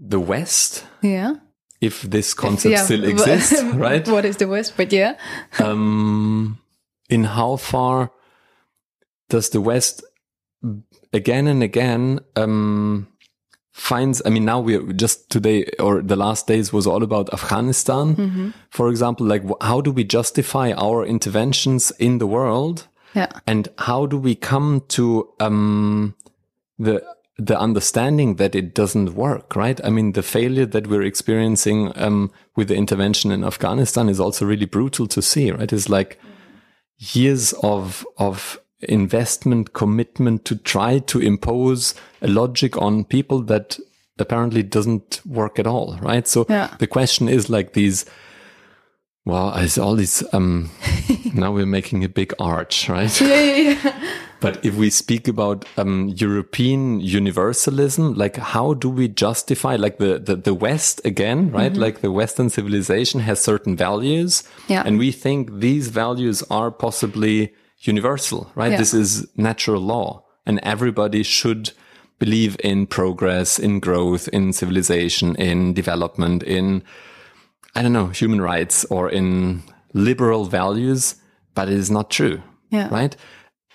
the West, yeah if this concept Ja, still exists, right? What is the West? But yeah. um, in how far does the West again and again um, finds? I mean, now we're just today or the last days was all about Afghanistan, for example. Like, how do we justify our interventions in the world? Ja. and how do we come to um, the the understanding that it doesn't work right i mean the failure that we're experiencing um, with the intervention in afghanistan is also really brutal to see right it's like years of of investment commitment to try to impose a logic on people that apparently doesn't work at all, right? So Yeah. the question is like these, well, it's all these, um, now we're making a big arch, right? Ja, ja, ja. But if we speak about um, European universalism, like how do we justify, like the, the, the West again, right? Like the Western civilization has certain values. Yeah. And we think these values are possibly universal, right? Yeah. This is natural law and everybody should believe in progress, in growth, in civilization, in development, in, I don't know, human rights or in liberal values, but it is not true. Yeah. Right.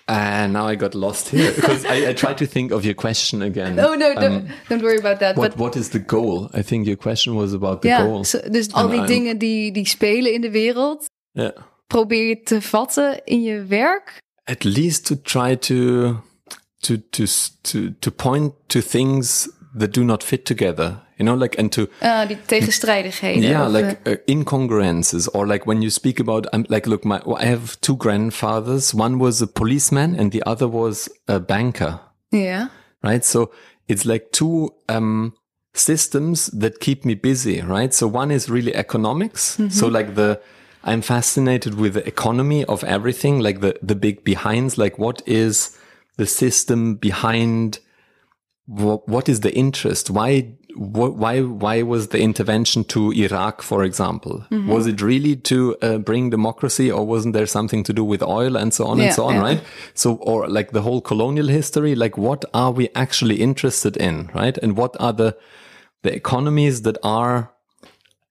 And now I got lost here because I, I tried to think of your question again. No, no, don't, um, don't worry about that. What but what is the goal? I think your question was about the ja, goal. zo- dus al die dingen die, die spelen in de wereld, Yeah. Probeer je te vatten in je werk. At least to try to to to to to point to things that do not fit together. You know, like and to Ah, die tegenstrijdigheden. yeah, of, like eh, uh, incongruences or like when you speak about I'm like look my I have two grandfathers. One was a policeman and the other was a banker. Yeah. right? So it's like two um, systems that keep me busy, right? So one is really economics. So like the I'm fascinated with the economy of everything, like the the big behinds, like what is the system behind what, what is the interest? Why wh- why why was the intervention to Iraq, for example? Was it really to uh, bring democracy, or wasn't there something to do with oil and so on Yeah, and so on? yeah. Right. So, or like the whole colonial history, like what are we actually interested in, right? And what are the the economies that are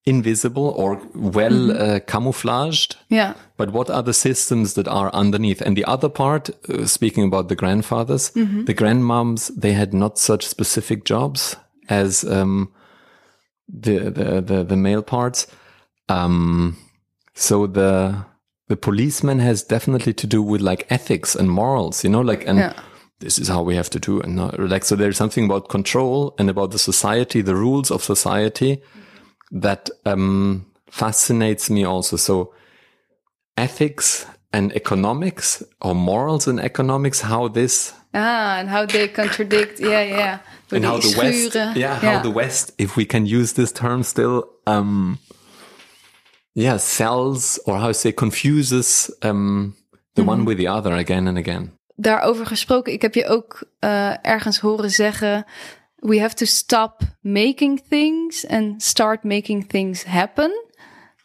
invisible or well uh, camouflaged? Yeah. But what are the systems that are underneath? And the other part, uh, speaking about the grandfathers, the grandmoms, they had not such specific jobs as um, the, the the the male parts. Um, so the the policeman has definitely to do with like ethics and morals, you know, like and. Yeah. This is how we have to do, and not, like so. There's something about control and about the society, the rules of society, that um, fascinates me also. So ethics and economics or morals and economics, how this Ah, and how they contradict. yeah. Door and how the West, schuren. yeah, how the West, if we can use this term still, um, yeah, sells or how to say confuses um, the one with the other again and again. Daarover gesproken, ik heb je ook eh, ergens horen zeggen... We have to stop making things and start making things happen.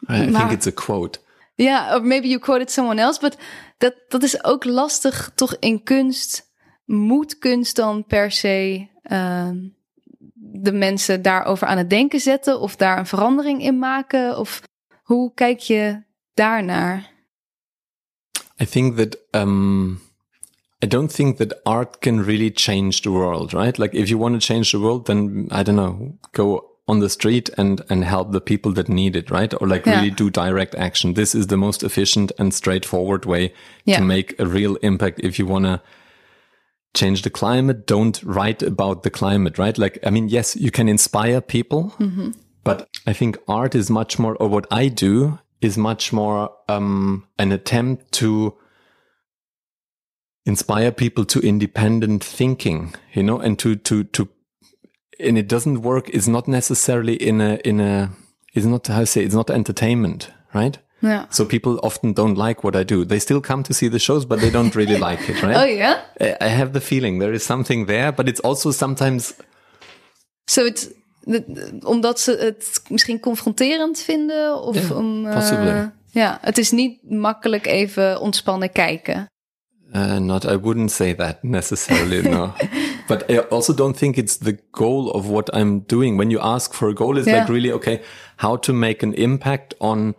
I Maar- think it's a quote. Ja, or maybe you quoted someone else, but dat, dat is ook lastig toch in kunst. Moet kunst dan per se ehm, de mensen daarover aan het denken zetten of daar een verandering in maken? Of hoe kijk je daarnaar? I think that um, I don't think that art can really change the world, right? Like if you want to change the world, then I don't know, go on the street and and help the people that need it, right? Or like Yeah. really do direct action. This is the most efficient and straightforward way Yeah. to make a real impact. If you want to change the climate, don't write about the climate, right? Like I mean, yes, you can inspire people, but I think art is much more, or what I do is much more um, an attempt to inspire people to independent thinking, you know, and to to to, and it doesn't work. It's not necessarily in a in a. It's not how to say. It's not entertainment, right? Ja. So people often don't like what I do. They still come to see the shows, but they don't really like it, right? Oh ja? I have the feeling there is something there, but it's also sometimes So de- omdat ze het misschien confronterend vinden? Of Ja, om, possibly. Eh, ja, het is niet makkelijk even ontspannen kijken. Uh, not, I wouldn't say that necessarily, no. But I also don't think it's the goal of what I'm doing. When you ask for a goal, it's Yeah. like really, okay, how to make an impact on,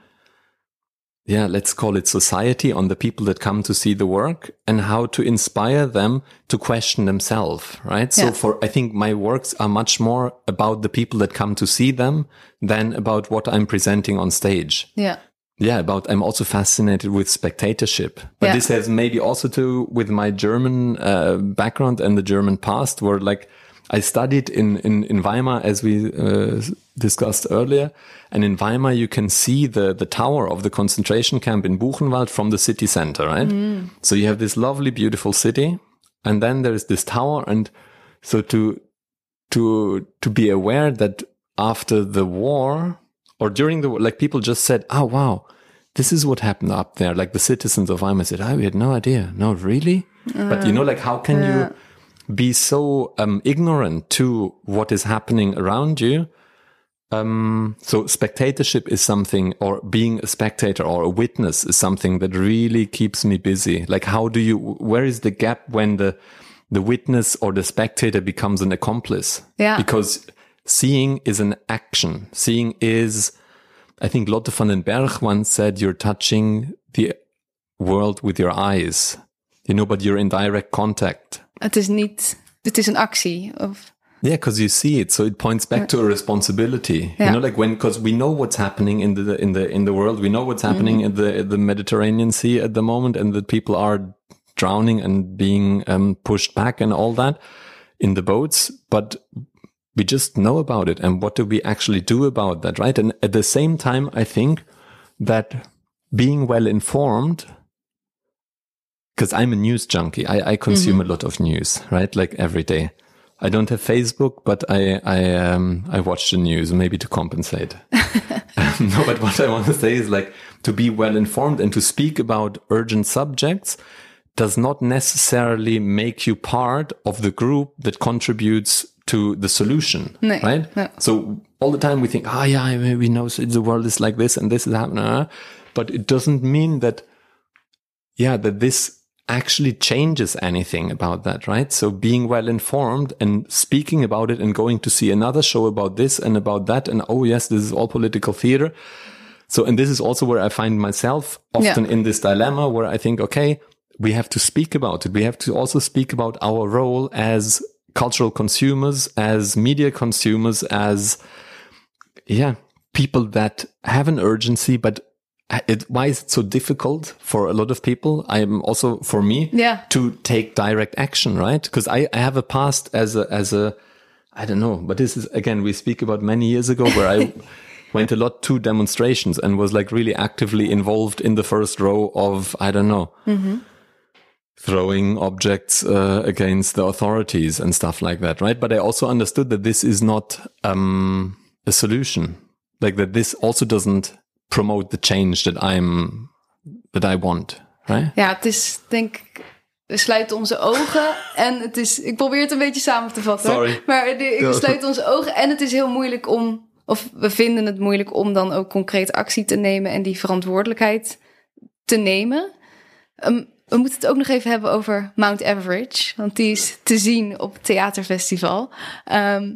yeah, let's call it society, on the people that come to see the work and how to inspire them to question themselves, right? So for, I think my works are much more about the people that come to see them than about what I'm presenting on stage. Ja. Yeah, about I'm also fascinated with spectatorship, but Yeah. this has maybe also to with my German uh, background and the German past, where like I studied in in, in Weimar as we uh, discussed earlier, and in Weimar you can see the the tower of the concentration camp in Buchenwald from the city center, right? So you have this lovely, beautiful city, and then there is this tower, and so to to to be aware that after the war or during the like people just said, "Oh wow, this is what happened up there." Like the citizens of Weimar said, "Oh, we had no idea. No, really." but you know, like how can you be so um, ignorant to what is happening around you? Um, so spectatorship is something, or being a spectator or a witness is something that really keeps me busy. Like, how do you? Where is the gap when the the witness or the spectator becomes an accomplice? Yeah. Because seeing is an action. Seeing is, I think Lotte van den Berg once said, "You're touching the world with your eyes." You know, but you're in direct contact. Het is niet, het is een actie. Of, Yeah, because you see it, so it points back to a responsibility. Yeah. You know, like when because we know what's happening in the in the in the world, we know what's happening in the in the Mediterranean Sea at the moment, and that people are drowning and being um, pushed back and all that in the boats, but we just know about it, and what do we actually do about that, right? And at the same time, I think that being well informed because I'm a news junkie. I, I consume a lot of news, right? Like every day. I don't have Facebook, but I I um I watch the news maybe to compensate. no, but what I want to say is like to be well informed and to speak about urgent subjects does not necessarily make you part of the group that contributes to the solution, right? ja. So all the time we think, ah, yeah, we know the world is like this and this is happening, uh, but it doesn't mean that yeah, that this actually changes anything about that, right? So being well informed and speaking about it and going to see another show about this and about that. And oh, yes, this is all political theater. So, and this is also where I find myself often Yeah. in this dilemma where I think, okay, we have to speak about it. We have to also speak about our role as cultural consumers, as media consumers, as, yeah, people that have an urgency, but it, why is it so difficult for a lot of people? I am also for me Yeah. to take direct action, right? Because I, I have a past as a as a I don't know, but this is again we speak about many years ago where I went a lot to demonstrations and was like really actively involved in the first row of I don't know mm-hmm. Throwing objects uh, against the authorities and stuff like that, right? But I also understood that this is not um, a solution, like that this also doesn't promote the change that I'm that I want, right? ja, het is denk ik. We sluiten onze ogen en het is. Ik probeer het een beetje samen te vatten. Sorry. Maar de, we sluiten onze ogen en het is heel moeilijk om. Of we vinden het moeilijk om dan ook concreet actie te nemen en die verantwoordelijkheid te nemen. Ehm, we moeten het ook nog even hebben over Mount Average, want die is te zien op het theaterfestival. Ehm,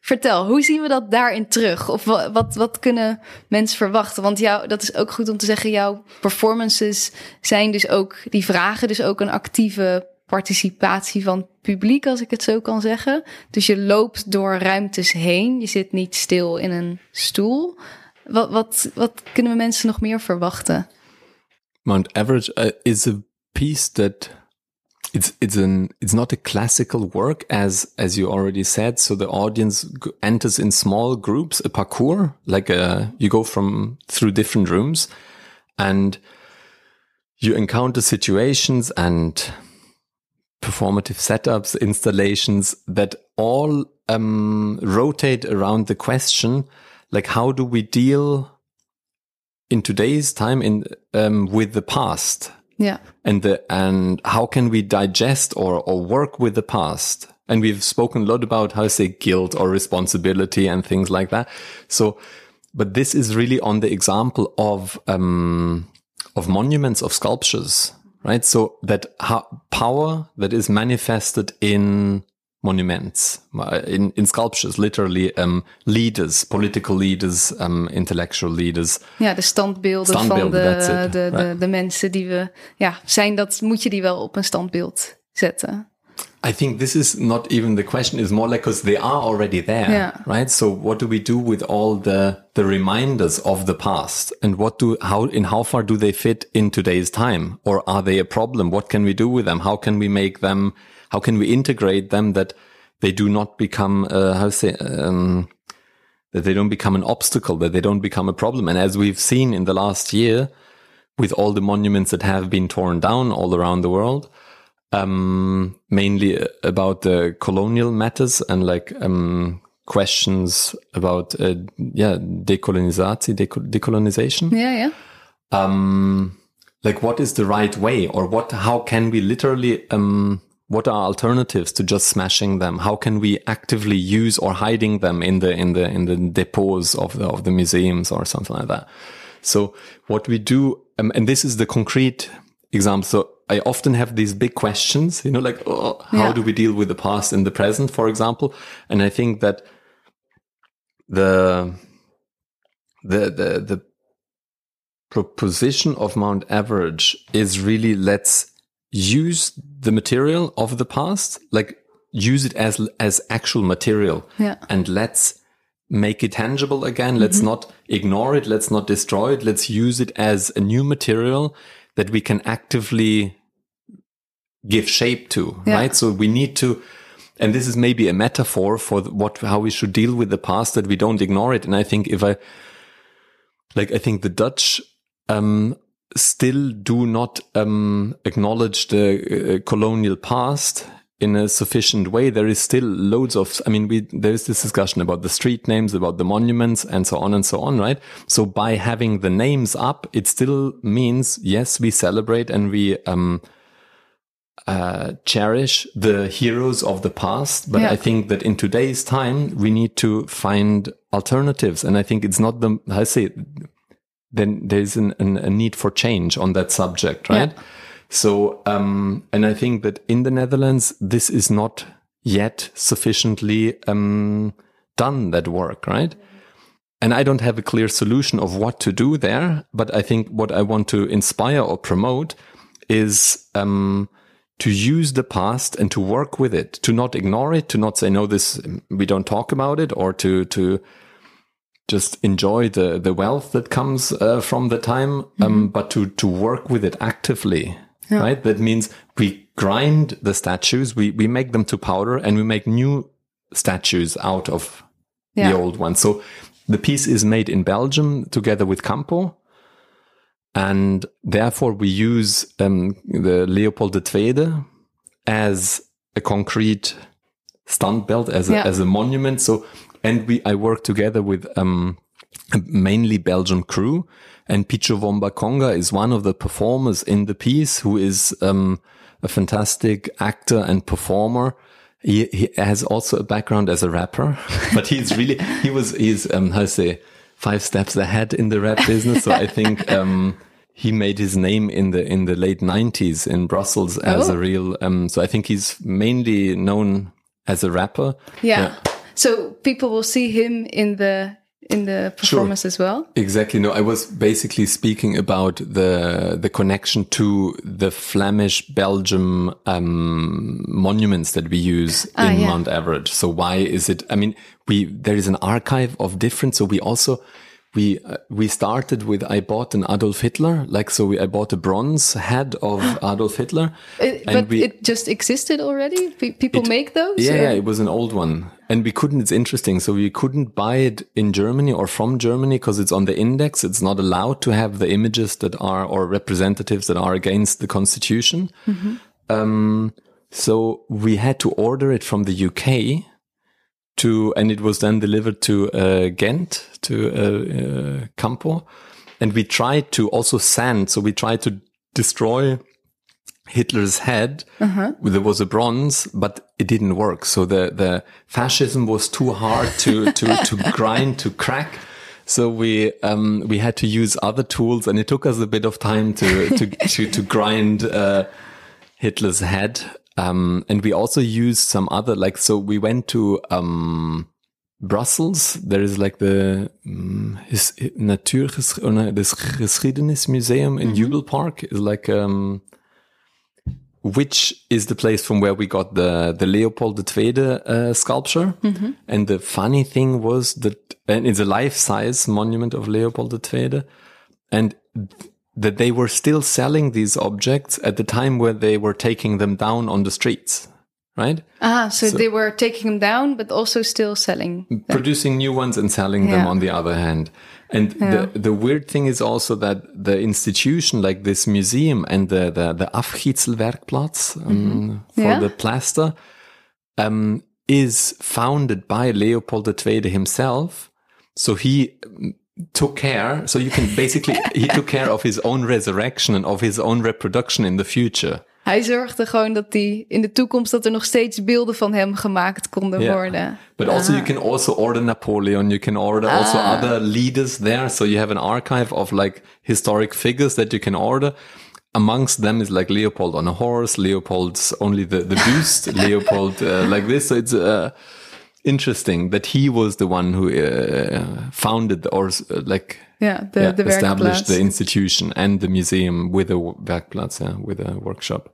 vertel, hoe zien we dat daarin terug? Of wat, wat, kunnen mensen verwachten? Want jou, dat is ook goed om te zeggen, jouw performances zijn dus ook, die vragen dus ook een actieve participatie van het publiek, als ik het zo kan zeggen. Dus je loopt door ruimtes heen, je zit niet stil in een stoel. Wat, wat, wat kunnen we mensen nog meer verwachten? Mount Average uh, is a piece that it's it's an it's not a classical work as as you already said. So the audience enters in small groups, a parkour like a you go from through different rooms, and you encounter situations and performative setups, installations that all um, rotate around the question, like how do we deal in today's time in um, with the past Ja, and the and how can we digest or or work with the past? And we've spoken a lot about how say guilt or responsibility and things like that. So but this is really on the example of um of monuments of sculptures right? So that power that is manifested in monuments in in sculptures literally um leaders political leaders um intellectual leaders ja de standbeelden, van Standbeelden, de, that's it. de, de, Right. de mensen die we ja, zijn, dat moet je die wel op een standbeeld zetten. I think this is not even the question. It's more like because they are already there, Yeah. right? So what do we do with all the the reminders of the past, and what do how in how far do they fit in today's time, or are they a problem? What can we do with them? How can we make them? How can we integrate them that they do not become uh, how say um, that they don't become an obstacle, that they don't become a problem? And as we've seen in the last year, with all the monuments that have been torn down all around the world, um, mainly about the colonial matters and like um, questions about uh, yeah decolonization, decolonization. Yeah, yeah. Um, like what is the right way, or what? How can we literally? Um, what are alternatives to just smashing them? How can we actively use or hiding them in the in the in the depots of the of the museums or something like that? So what we do, um, and this is the concrete example. So I often have these big questions, you know, like oh, how Yeah. do we deal with the past and the present, for example? And I think that the the the the proposition of Mount Average is really let's use the material of the past, like use it as as actual material, Yeah. and let's make it tangible again. Let's not ignore it. Let's not destroy it. Let's use it as a new material that we can actively give shape to, Yeah. right? So we need to, and this is maybe a metaphor for what, how we should deal with the past that we don't ignore it. And I think if I, like, I think the Dutch, um, still do not, um, acknowledge the uh, colonial past in a sufficient way. There is still loads of, I mean, we, there is this discussion about the street names, about the monuments and so on and so on, right? So by having the names up, it still means, yes, we celebrate and we, um, uh, cherish the heroes of the past. But Yeah. I think that in today's time, we need to find alternatives. And I think it's not the, I say, then there's an, an, a need for change on that subject, right? Yeah. So, um, and I think that in the Netherlands, this is not yet sufficiently, um, done that work, right? And I don't have a clear solution of what to do there, but I think what I want to inspire or promote is, um, to use the past and to work with it, to not ignore it, to not say, no, this, we don't talk about it or to, to, just enjoy the the wealth that comes uh, from the time, um, but to to work with it actively, right? That means we grind the statues, we we make them to powder, and we make new statues out of Yeah. the old ones. So the piece is made in Belgium together with Campo, and therefore we use um, the Leopold II as a concrete standbeeld, as a, Yeah. as a monument. So, and we I work together with um, mainly Belgian crew, and Pitcho Womba Konga is one of the performers in the piece, who is um, a fantastic actor and performer. He, he has also a background as a rapper, but he's really he was he's um, how to say five steps ahead in the rap business. So I think um, he made his name in the in the late nineties in Brussels as Oh. a real. Um, so I think he's mainly known as a rapper. Yeah. So people will see him in the in the performance as well. Exactly. No, I was basically speaking about the the connection to the Flemish Belgium um, monuments that we use Ah, in yeah. Mount Average. So why is it? I mean, we there is an archive of different. So we also we uh, we started with I bought an Adolf Hitler. Like so, we I bought a bronze head of Adolf Hitler, It, and but we it just existed already. Pe- People It- make those. yeah, yeah, it was an old one. And we couldn't, it's interesting. So we couldn't buy it in Germany or from Germany because it's on the index. It's not allowed to have the images that are, or representatives that are against the constitution. Um, so we had to order it from the UK to, and it was then delivered to uh, Ghent, to uh, uh, Campo. And we tried to also sand. So we tried to destroy Hitler's head. There was a bronze, but it didn't work. So the, the fascism was too hard to, to, to grind, to crack. So we, um, we had to use other tools and it took us a bit of time to, to, to, to grind, uh, Hitler's head. Um, and we also used some other, like, so we went to, um, Brussels. There is like the um, his, Natuurges, or no, this Geschiedenis Museum in Jubel Park is like, um, which is the place from where we got the the Leopold II uh, sculpture. And the funny thing was that, and it's a life size monument of Leopold II, and that they were still selling these objects at the time where they were taking them down on the streets, right? Ah, so, they were taking them down, but also still selling. them. Producing new ones and selling them on the other hand. And the, the weird thing is also that the institution, like this museum and the, the, the Afgietselwerkplatz um, for Yeah. the plaster, um, is founded by Leopold II himself. So he took care. So you can basically, he took care of his own resurrection and of his own reproduction in the future. Hij zorgde gewoon dat die in de toekomst dat er nog steeds beelden van hem gemaakt konden Yeah. worden. But also you Ah. can also order Napoleon. You can order also Ah. other leaders there. So you have an archive of like historic figures that you can order. Amongst them is like Leopold on a horse, Leopold's only the, the buste, Leopold uh, like this. So it's uh, interesting that he was the one who uh, founded or uh, like Ja, de, yeah, de established the institution and the museum with a werkplaats, yeah, with a workshop.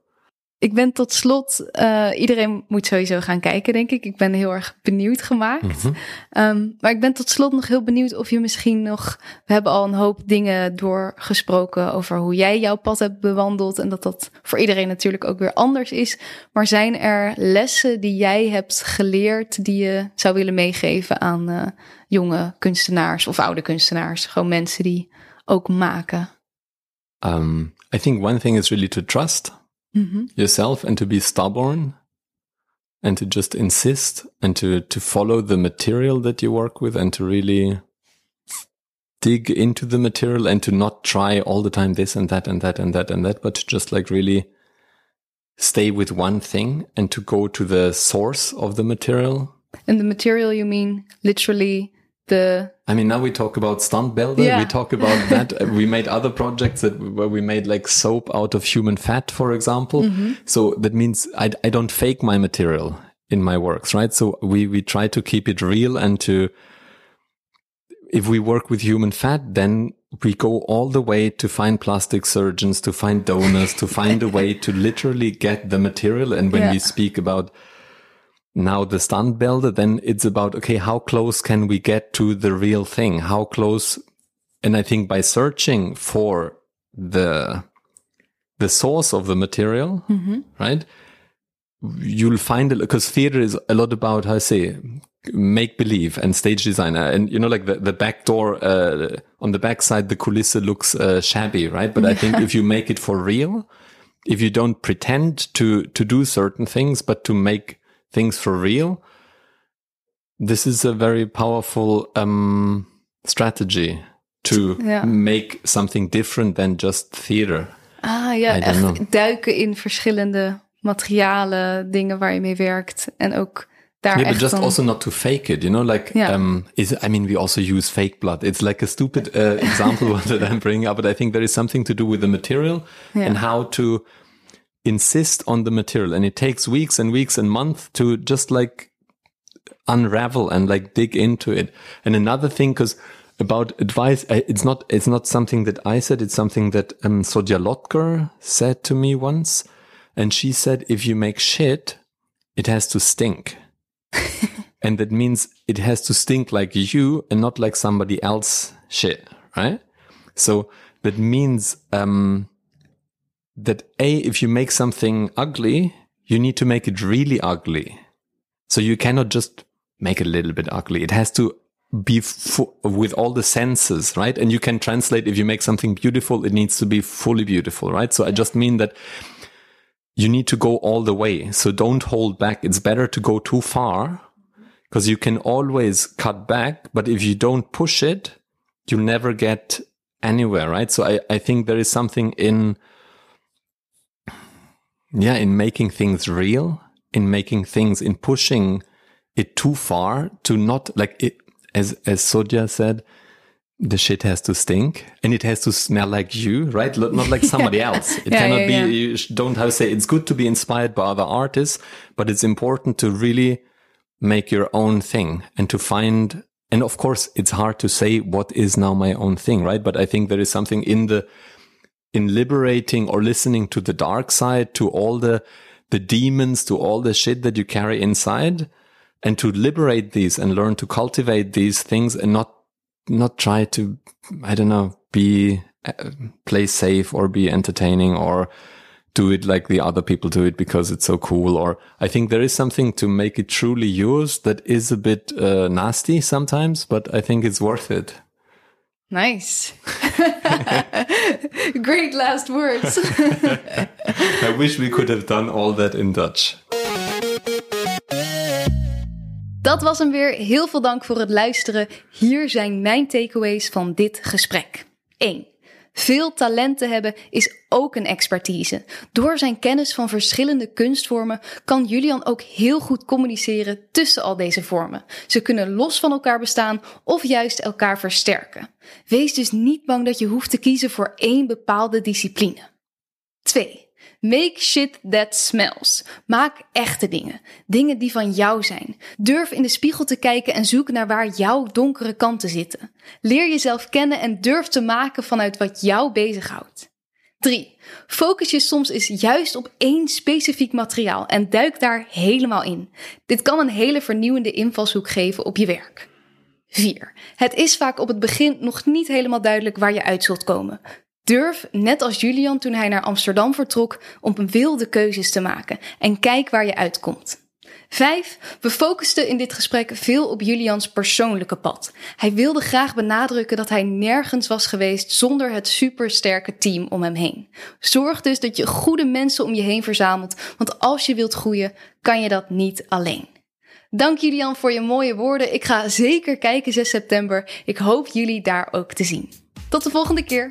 Ik ben tot slot, eh, iedereen moet sowieso gaan kijken, denk ik. Ik ben heel erg benieuwd gemaakt. Mhm. Ehm, maar ik ben tot slot nog heel benieuwd of je misschien nog. We hebben al een hoop dingen doorgesproken over hoe jij jouw pad hebt bewandeld. En dat dat voor iedereen natuurlijk ook weer anders is. Maar zijn er lessen die jij hebt geleerd die je zou willen meegeven aan eh, jonge kunstenaars of oude kunstenaars? Gewoon mensen die ook maken. Um, I think one thing is really to trust. Mhm. yourself and to be stubborn and to just insist and to to follow the material that you work with and to really dig into the material and to not try all the time this and that and that and that and that but to just like really stay with one thing and to go to the source of the material And the material you mean literally the I mean, now we talk about Stuntbelder. Yeah. We talk about that. We made other projects that where we made like soap out of human fat, for example. Mm-hmm. So that means I, I don't fake my material in my works, right? So we, we try to keep it real and to, if we work with human fat, then we go all the way to find plastic surgeons, to find donors, to find a way to literally get the material. And when Yeah. we speak about now the stunt builder, then it's about, okay, how close can we get to the real thing? How close? And I think by searching for the, the source of the material, right? You'll find it because theater is a lot about, how I say, make believe and stage design. Uh, And, you know, like the, the back door, uh, on the back side, the coulisse looks uh, shabby, right? But I think if you make it for real, if you don't pretend to, to do certain things, but to make things for real, this is a very powerful um, strategy to Yeah. make something different than just theater. Ah ja, echt know. duiken in verschillende materialen, dingen waar je mee werkt. En ook daar Yeah, echt but just also not to fake it, you know, like, Yeah. um, is, I mean, we also use fake blood. It's like a stupid uh, example that I'm bringing up, but I think there is something to do with the material Yeah. and how to insist on the material. And it takes weeks and weeks and months to just like unravel and like dig into it. And another thing, because about advice, it's not, it's not something that I said. It's something that, um, Sodja Lotker said to me once. And she said, if you make shit, it has to stink. and that means it has to stink like you and not like somebody else shit, right? So that means, um, that A, if you make something ugly, you need to make it really ugly. So you cannot just make it a little bit ugly. It has to be with all the senses, right? And you can translate if you make something beautiful, it needs to be fully beautiful, right? So I just mean that you need to go all the way. So don't hold back. It's better to go too far mm-hmm. because you can always cut back. But if you don't push it, you'll never get anywhere, right? So I, I think there is something in, yeah, in making things real, in making things, in pushing it too far to not like it, as, as Sodja said, the shit has to stink and it has to smell like you, right? Not like somebody else. It Yeah, cannot yeah, be, yeah. you don't have to say it's good to be inspired by other artists, but it's important to really make your own thing and to find, and of course it's hard to say what is now my own thing, right? But I think there is something in the, in liberating or listening to the dark side, to all the, the demons, to all the shit that you carry inside and to liberate these and learn to cultivate these things and not, not try to, I don't know, be, uh, play safe or be entertaining or do it like the other people do it because it's so cool. Or I think there is something to make it truly yours that is a bit uh, nasty sometimes, but I think it's worth it. Nice. Great last words. I wish we could have done all that in Dutch. Dat was hem weer. Heel veel dank voor het luisteren. Hier zijn mijn takeaways van dit gesprek. 1. Veel talenten hebben is ook een expertise. Door zijn kennis van verschillende kunstvormen kan Julian ook heel goed communiceren tussen al deze vormen. Ze kunnen los van elkaar bestaan of juist elkaar versterken. Wees dus niet bang dat je hoeft te kiezen voor één bepaalde discipline. 2. Make shit that smells. Maak echte dingen. Dingen die van jou zijn. Durf in de spiegel te kijken en zoek naar waar jouw donkere kanten zitten. Leer jezelf kennen en durf te maken vanuit wat jou bezighoudt. 3. Focus je soms eens juist op één specifiek materiaal en duik daar helemaal in. Dit kan een hele vernieuwende invalshoek geven op je werk. 4. Het is vaak op het begin nog niet helemaal duidelijk waar je uit zult komen. Durf, net als Julian toen hij naar Amsterdam vertrok, om wilde keuzes te maken en kijk waar je uitkomt. 5. We focusten in dit gesprek veel op Julians persoonlijke pad. Hij wilde graag benadrukken dat hij nergens was geweest zonder het supersterke team om hem heen. Zorg dus dat je goede mensen om je heen verzamelt, want als je wilt groeien, kan je dat niet alleen. Dank Julian voor je mooie woorden. Ik ga zeker kijken 6 september. Ik hoop jullie daar ook te zien. Tot de volgende keer.